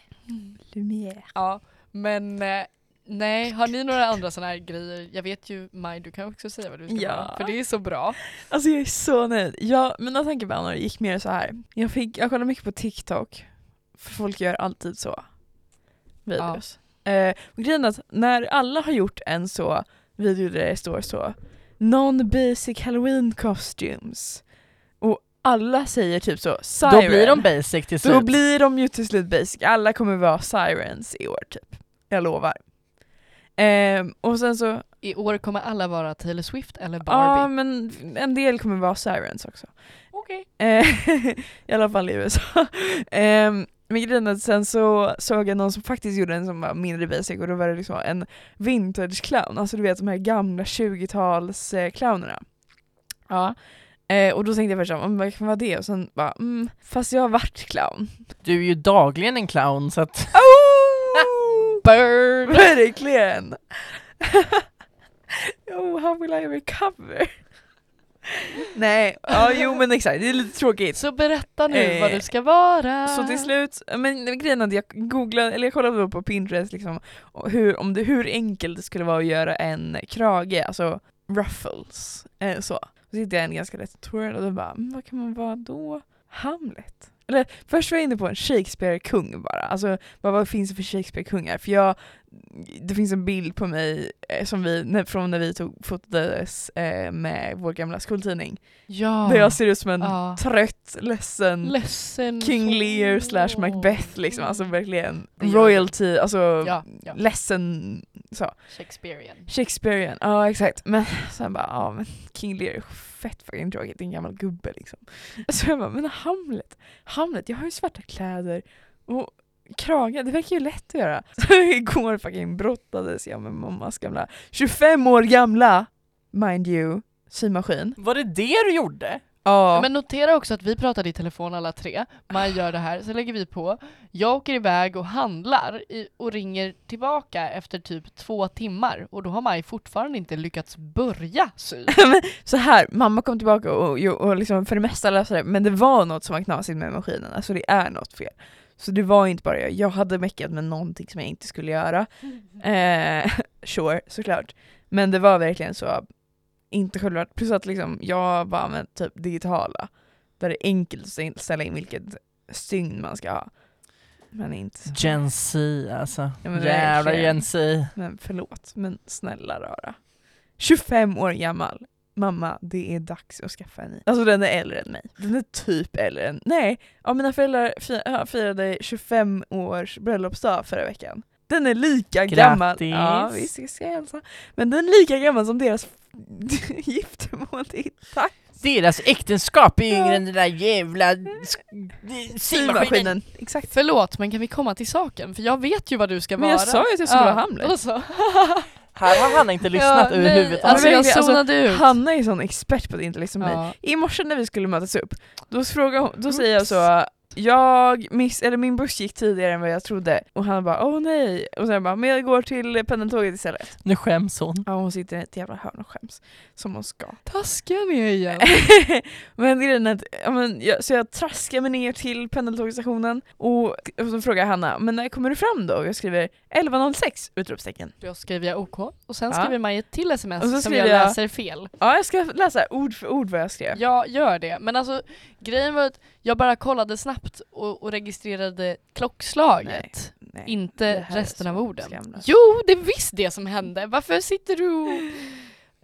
Lumière. Ja, men eh, nej, har ni några andra sådana här grejer? Jag vet ju Maj, du kan också säga vad du ska Ja. vara, för det är så bra. Alltså jag är så nöjd. Jag, mina tankebanor gick mer så här. Jag, fick, jag kollade mycket på TikTok, för folk gör alltid så. Videos. Eh, och grejen är att när alla har gjort en så video där det står så Non-basic halloween costumes alla säger typ så siren. Då blir de basic till slut. Då blir de ju till slut basic. Alla kommer vara sirens i år typ. Jag lovar. Ehm, och sen så, I år kommer alla vara Taylor Swift eller Barbie. ja men en del kommer vara sirens också. Okej. Eh, I alla fall i USA. Ehm, men grejen är att sen så såg jag någon som faktiskt gjorde en som var mindre basic och då var det liksom en vintage clown, alltså du vet de här gamla 20-tals eh, clownerna. Ja. Eh, och då tänkte jag först såhär, "Mm, vad kan vara det? Och sen bara, mm, fast jag har varit clown. Du är ju dagligen en clown så att... Oh! Bird! Verkligen! oh, how will I recover? Nej, ja jo men exakt, det är lite tråkigt. Så berätta nu Eh, vad du ska vara. Så till slut, men grejen är att jag googlade, eller jag kollade då på Pinterest liksom, hur, om det, hur enkelt det skulle vara att göra en krage, alltså ruffles. Eh, så. Så hittade jag en ganska lätt tutorial och då bara, mm, vad kan man vara då? Hamlet? Eller först var jag inne på en Shakespeare-kung bara, alltså vad, vad finns det för Shakespeare-kungar? För jag, det finns en bild på mig eh, som vi, från när vi tog fotades eh, med vår gamla skoltidning, Ja. där jag ser ut som en Ja. trött, ledsen Ledsen. King Lear slash Macbeth liksom, alltså verkligen royalty, alltså Ja, ja. ledsen så. Shakespearean. Shakespearean, ja exakt. Men sen bara, ja men King Lear är fett fucking tråkigt, det är en gammal gubbe liksom. Så jag bara, men Hamlet, Hamlet, jag har ju svarta kläder och krage, det verkar ju lätt att göra. Så igår fucking brottades jag med mammas gamla, 25 år gamla, mind you, symaskin. Var det det du gjorde? Ja. Men notera också att vi pratade i telefon alla tre, Maj gör det här, så lägger vi på. Jag åker iväg och handlar i, och ringer tillbaka efter typ två timmar och då har Maj fortfarande inte lyckats börja sy. så här, mamma kom tillbaka och, och, och liksom för det mesta löste det, men det var något som var knasigt med maskinen, alltså det är något fel. Så det var inte bara jag, jag hade meckat med någonting som jag inte skulle göra. Eh, sure, såklart. Men det var verkligen så, inte självklart. Plus att liksom, jag bara använt typ digitala, där det är enkelt att ställa in vilket stygn man ska ha. Men inte så. Gen Z alltså. Ja, men Jävla. Gen Z. Men förlåt, men snälla rara. 25 år gammal. Mamma, det är dags att skaffa en ny. Alltså den är äldre än mig. Den är typ äldre än... Nej, ja, mina föräldrar firade 25 års bröllopsdag förra veckan. Den är lika gammal. Grattis. Ja visst, jag ska hälsa. Men den är lika gammal som deras giftermål. Är tack. Deras äktenskap är yngre Ja. än den där jävla sk- symaskinen. Exakt. Förlåt, men kan vi komma till saken? För jag vet ju vad du ska Men vara. jag sa ju att jag skulle vara Hamlet. så. Här har Hanna inte lyssnat Ja, överhuvudtaget. nej, Alltså jag alltså, zonade ut. Hanna är sån expert på det, inte liksom mig. ja. I morse när vi skulle mötas upp, då, hon, då säger jag så jag miss, eller min buss gick tidigare än vad jag trodde och han bara åh nej och sen bara men jag går till pendeltåget istället. Nu skäms hon. Ja hon sitter i ett jävla hörn och skäms som hon ska. Taskiga ni är igen. men grejen är att, ja, men, jag, så jag traskar mig ner till pendeltågsstationen och, och så frågar Hanna men när kommer du fram då? Och jag skriver 11.06 utropstecken. Då skriver jag OK och sen Ja. skriver Maj ett till sms Och så som jag jag- läser fel. Ja jag ska läsa ord för ord vad jag skrev. Jag gör det, men alltså grejen var att jag bara kollade snabbt och, och registrerade klockslaget. Nej, det Inte resten av orden. skamlöst. Jo, det är visst det som hände. Varför sitter du och...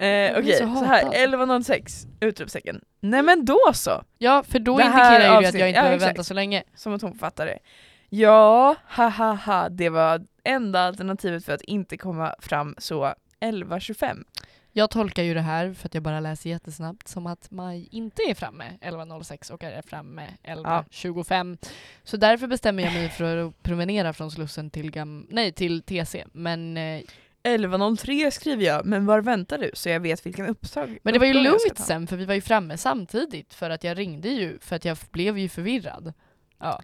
Eh, Okej, så så, här hatad. 11.06 utropstecken. Nej men då så! Ja, för då Det indikerar ju att jag inte ja, behöver vänta så länge. Som att hon fattar det. Ja, ha ha ha, det var enda alternativet för att inte komma fram så 11.25. Jag tolkar ju det här, för att jag bara läser jättesnabbt, som att Maj inte är framme 11.06 och är framme 11.25. Så därför bestämmer jag mig för att promenera från Slussen till, gam- nej, till TC. Men, eh, 11.03 skriver jag, men var väntar du? Så jag vet vilken upptag men det var ju lugnt sen, för vi var ju framme samtidigt. För att jag ringde ju, för att jag blev ju förvirrad. Ja.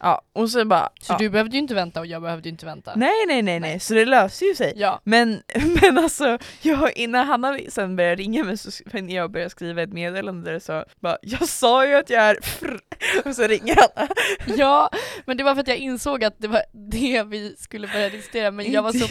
Ja, och så bara... Så ja. du behövde ju inte vänta och jag behövde ju inte vänta. Nej, nej, nej, nej, så det löser ju sig. Ja. Men, men alltså, jag, innan Hanna sen började ringa mig så när jag började skriva ett meddelande där så bara Jag sa ju att jag är frr. Och så ringer Hanna. Ja, men det var för att jag insåg att det var det vi skulle börja diskutera men jag var så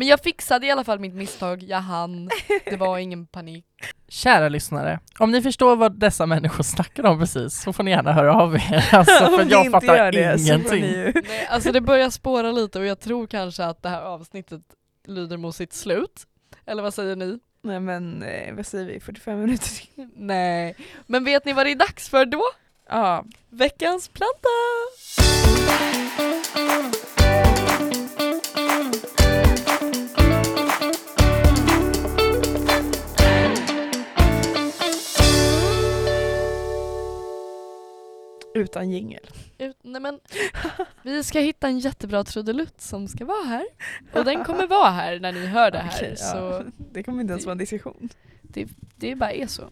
Men jag fixade i alla fall mitt misstag, jag hann, det var ingen panik. Kära lyssnare, om ni förstår vad dessa människor snackar om precis så får ni gärna höra av er. Alltså, för jag inte fattar det ingenting. ju Nej, alltså det börjar spåra lite och jag tror kanske att det här avsnittet lyder mot sitt slut. Eller vad säger ni? Nej men eh, vad säger vi, 45 minuter till? Nej, men vet ni vad det är dags för då? Ja, Veckans planta! Utan jingel. Ut, nej men, vi ska hitta en jättebra trudelutt som ska vara här. Och den kommer vara här när ni hör det här. Okej, ja. Så Det kommer inte ens vara en diskussion. det bara är så.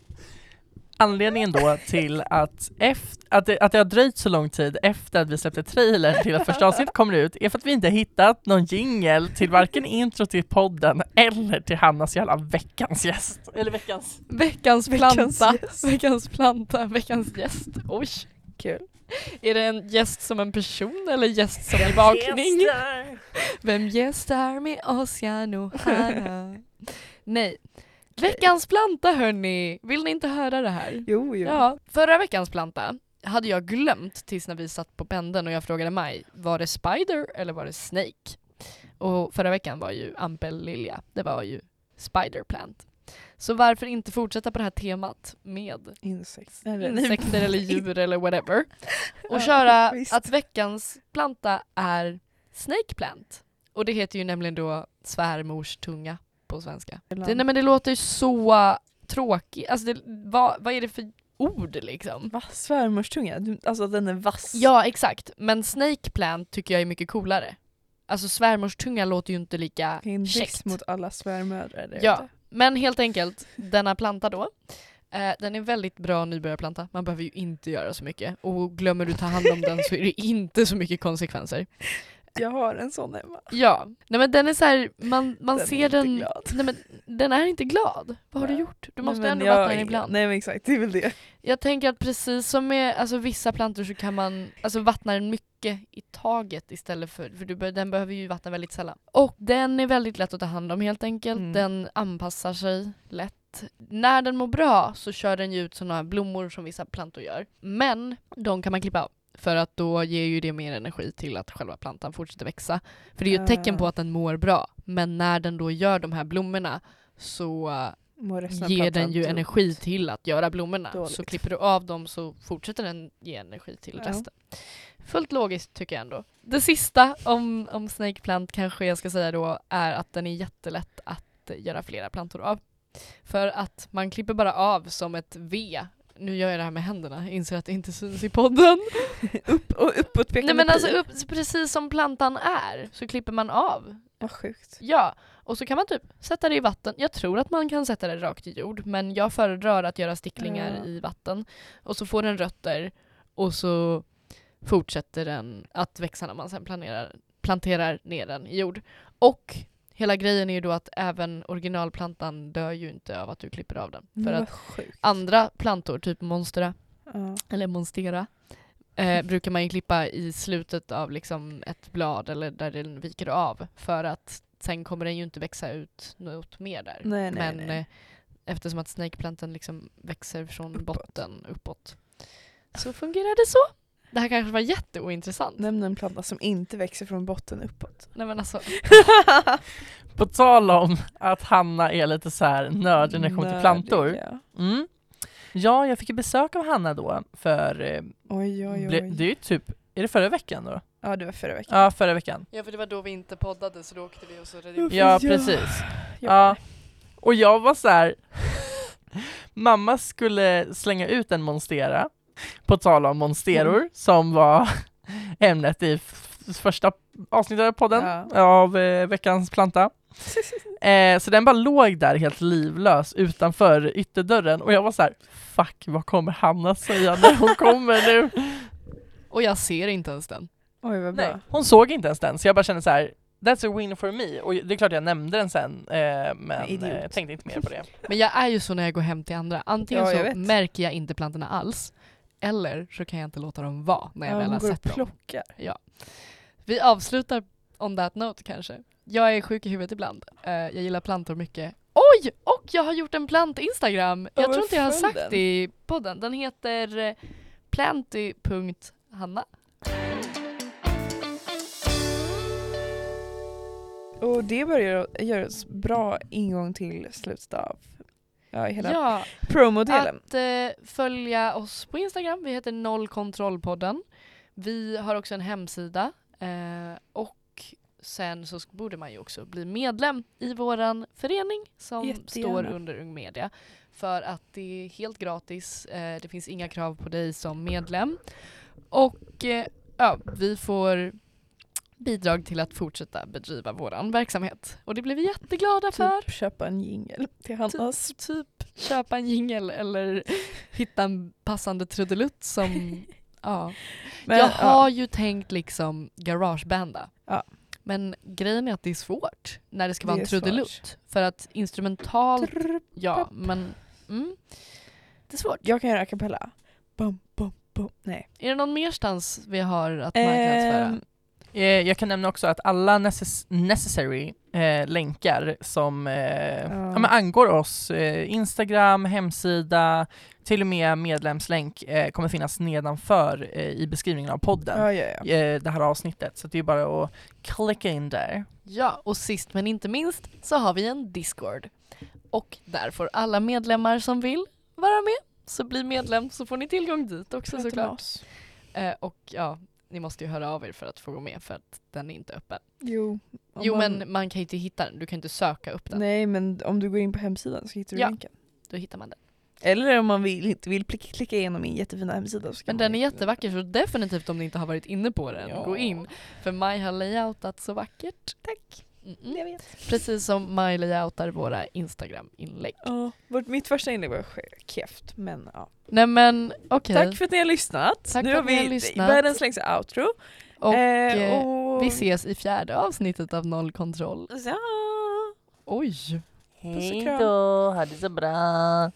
Anledningen då till att, efter, att, det, att det har dröjt så lång tid efter att vi släppte trailern till att första avsnittet kommer ut är för att vi inte hittat någon jingel till varken intro till podden eller till Hannas jävla veckans gäst. Eller veckans... Veckans Veckans planta, gäst. veckans planta, veckans gäst. Oj! Kul. Är det en gäst som en person eller gäst som i bakning? Vem gästar med oss, Jan och Hanna? Nej. Veckans planta hörni! Vill ni inte höra det här? Jo, jo. Ja, förra veckans planta hade jag glömt tills när vi satt på pendeln och jag frågade Maj, var det Spider eller var det Snake? Och förra veckan var ju ampellilja, det var ju Spider Plant. Så varför inte fortsätta på det här temat med Insekt. insekter eller djur eller whatever och köra visst. att veckans planta är Snake Plant. Och det heter ju nämligen då svärmors tunga på svenska. Det, nej men det låter ju så tråkigt, alltså det, vad, vad är det för ord liksom? Va? Svärmorstunga? Du- Alltså den är vass? Ja exakt, men Snake Plant tycker jag är mycket coolare. Alltså svärmors tunga låter ju inte lika en diss käckt. mot alla svärmödrar där Ja. ute. Men helt enkelt, denna planta då Eh, den är väldigt bra nybörjarplanta, man behöver ju inte göra så mycket. Och glömmer du ta hand om den så är det inte så mycket konsekvenser. Jag har en sån hemma. Ja, nej men den är så här, man, man Den ser den... glad. Nej men den är inte glad. Vad har du gjort? Du måste Nej, ändå jag- vattna den ibland. Nej men exakt, det är väl det. Jag tänker att precis som med alltså, vissa plantor så kan man alltså, vattna den mycket i taget istället för, för du, den behöver ju vattna väldigt sällan. Och den är väldigt lätt att ta hand om helt enkelt. Mm. Den anpassar sig lätt. När den mår bra så kör den ju ut sådana här blommor som vissa plantor gör. Men de kan man klippa av. För att då ger ju det mer energi till att själva plantan fortsätter växa. För det är ju ett tecken på att den mår bra. Men när den då gör de här blommorna så ger den ju energi till att göra blommorna. Dåligt. Så klipper du av dem så fortsätter den ge energi till Ja. resten. Fullt logiskt tycker jag ändå. Det sista om, om Snake Plant kanske jag ska säga då är att den är jättelätt att göra flera plantor av. För att man klipper bara av som ett V. Nu gör jag det här med händerna, jag inser att det inte syns i podden. Upp och uppåtpekande Nej men alltså upp, precis som plantan är så klipper man av. Vad sjukt. Ja, och så kan man typ sätta det i vatten. Jag tror att man kan sätta det rakt i jord men jag föredrar att göra sticklingar Ja. i vatten. Och så får den rötter och så fortsätter den att växa när man sen planerar, planterar ner den i jord. Och hela grejen är ju då att även originalplantan dör ju inte av att du klipper av den. För att sjukt. andra plantor, typ monstera, Ja. eller monstera, eh, brukar man ju klippa i slutet av liksom ett blad eller där den viker av för att sen kommer den ju inte växa ut något mer där. Nej, nej, Men nej. Eh, eftersom att snakeplanten liksom växer från Uppåt. botten uppåt så fungerar det så. Det här kanske var jätteointressant. Nämn en planta som inte växer från botten uppåt. Nej men alltså, På tal om att Hanna är lite så här nörd när det kommer till Nördig, plantor. Ja. Mm. Ja, jag fick ju besök av Hanna då för, eh, Oj, oj, ble- oj. det är ju typ, är det förra veckan då? Ja, det var förra veckan. Ja, förra veckan. ja för det var då vi inte poddade så då åkte vi och så redigerade. Ja, Ja. precis. Jag Ja. Och jag var så här. mamma skulle slänga ut en monstera, på tal om monsteror, Mm. som var ämnet i första avsnittet av podden Ja. av eh, veckans planta. Eh, så den bara låg där helt livlös utanför ytterdörren och jag var så här: fuck vad kommer Hanna säga när hon kommer nu? Och jag ser inte ens den. Oj, vad bra. Nej, hon såg inte ens den så jag bara kände så här. That's a win for me och det är klart jag nämnde den sen eh, men eh, jag tänkte inte mer på det. Men jag är ju så när jag går hem till andra. Antingen Ja, så vet. märker jag inte plantorna alls eller så kan jag inte låta dem vara när jag Ja, väl har sett dem. plockar. Vi avslutar on that note kanske. Jag är sjuk i huvudet ibland. Eh, jag gillar plantor mycket. Oj! Och jag har gjort en plant-instagram. Ja, Jag tror inte jag har sagt den. det i podden. Den heter eh, planty.hanna. Och det börjar göra oss bra ingång till slutet av ja, hela Ja, promodelen. att eh, följa oss på Instagram. Vi heter Nollkontrollpodden. Vi har också en hemsida eh, och sen så borde man ju också bli medlem i våran förening som Jättegärna. står under Ung Media. För att det är helt gratis, eh, det finns inga krav på dig som medlem. Och eh, ja, vi får bidrag till att fortsätta bedriva våran verksamhet. Och det blir vi jätteglada för. Typ köpa en jingel till Hannas. Typ köpa en jingel eller hitta en passande trudelutt som... ja. Men, jag ja. har ju tänkt liksom garagebanda. Ja. Men grejen är att det är svårt när det ska vara Det en är svårt. trudelutt. För att instrumentalt, Trrr. ja men mm, det är svårt. Jag kan göra a cappella. Bum, bum, bum. Nej. Är det någon merstans vi har att marknadsföra? Ehm, Eh, jag kan nämna också att alla necess- necessary eh, länkar som eh, Ja. ja, angår oss, eh, Instagram, hemsida, till och med medlemslänk eh, kommer finnas nedanför eh, i beskrivningen av podden. ja, ja. eh, det här avsnittet, så det är bara att klicka in där. Ja, och sist men inte minst så har vi en Discord. Och där får alla medlemmar som vill vara med. Så bli medlem så får ni tillgång dit också såklart. Eh, och ja, ni måste ju höra av er för att få gå med för att den är inte öppen. Jo. Jo man- men man kan ju inte hitta den, du kan inte söka upp den. Nej men om du går in på hemsidan så hittar du Ja. länken. Då hittar man den. Eller om man vill, inte vill klicka igenom min jättefina hemsida så Men den är jättevacker så definitivt om ni inte har varit inne på den, Ja. gå in. För Maj har layoutat så vackert. Tack. Mm. Jag vet. Precis som My layoutar våra Instagram-inlägg. Ja, vårt, mitt första inlägg var keft men ja. Nej men okej. Tack för att ni har lyssnat. Tack nu har vi lyssnat. världens längsta outro. Och, Eh, eh, och... vi ses i fjärde avsnittet av Noll kontroll. Ja. Oj! Kram. då, ha det så bra.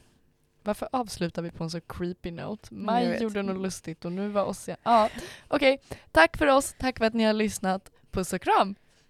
Varför avslutar vi på en så creepy note? Maj gjorde något lustigt och nu var oss ja. ja. Okej, tack för oss. Tack för att ni har lyssnat. Puss och kram!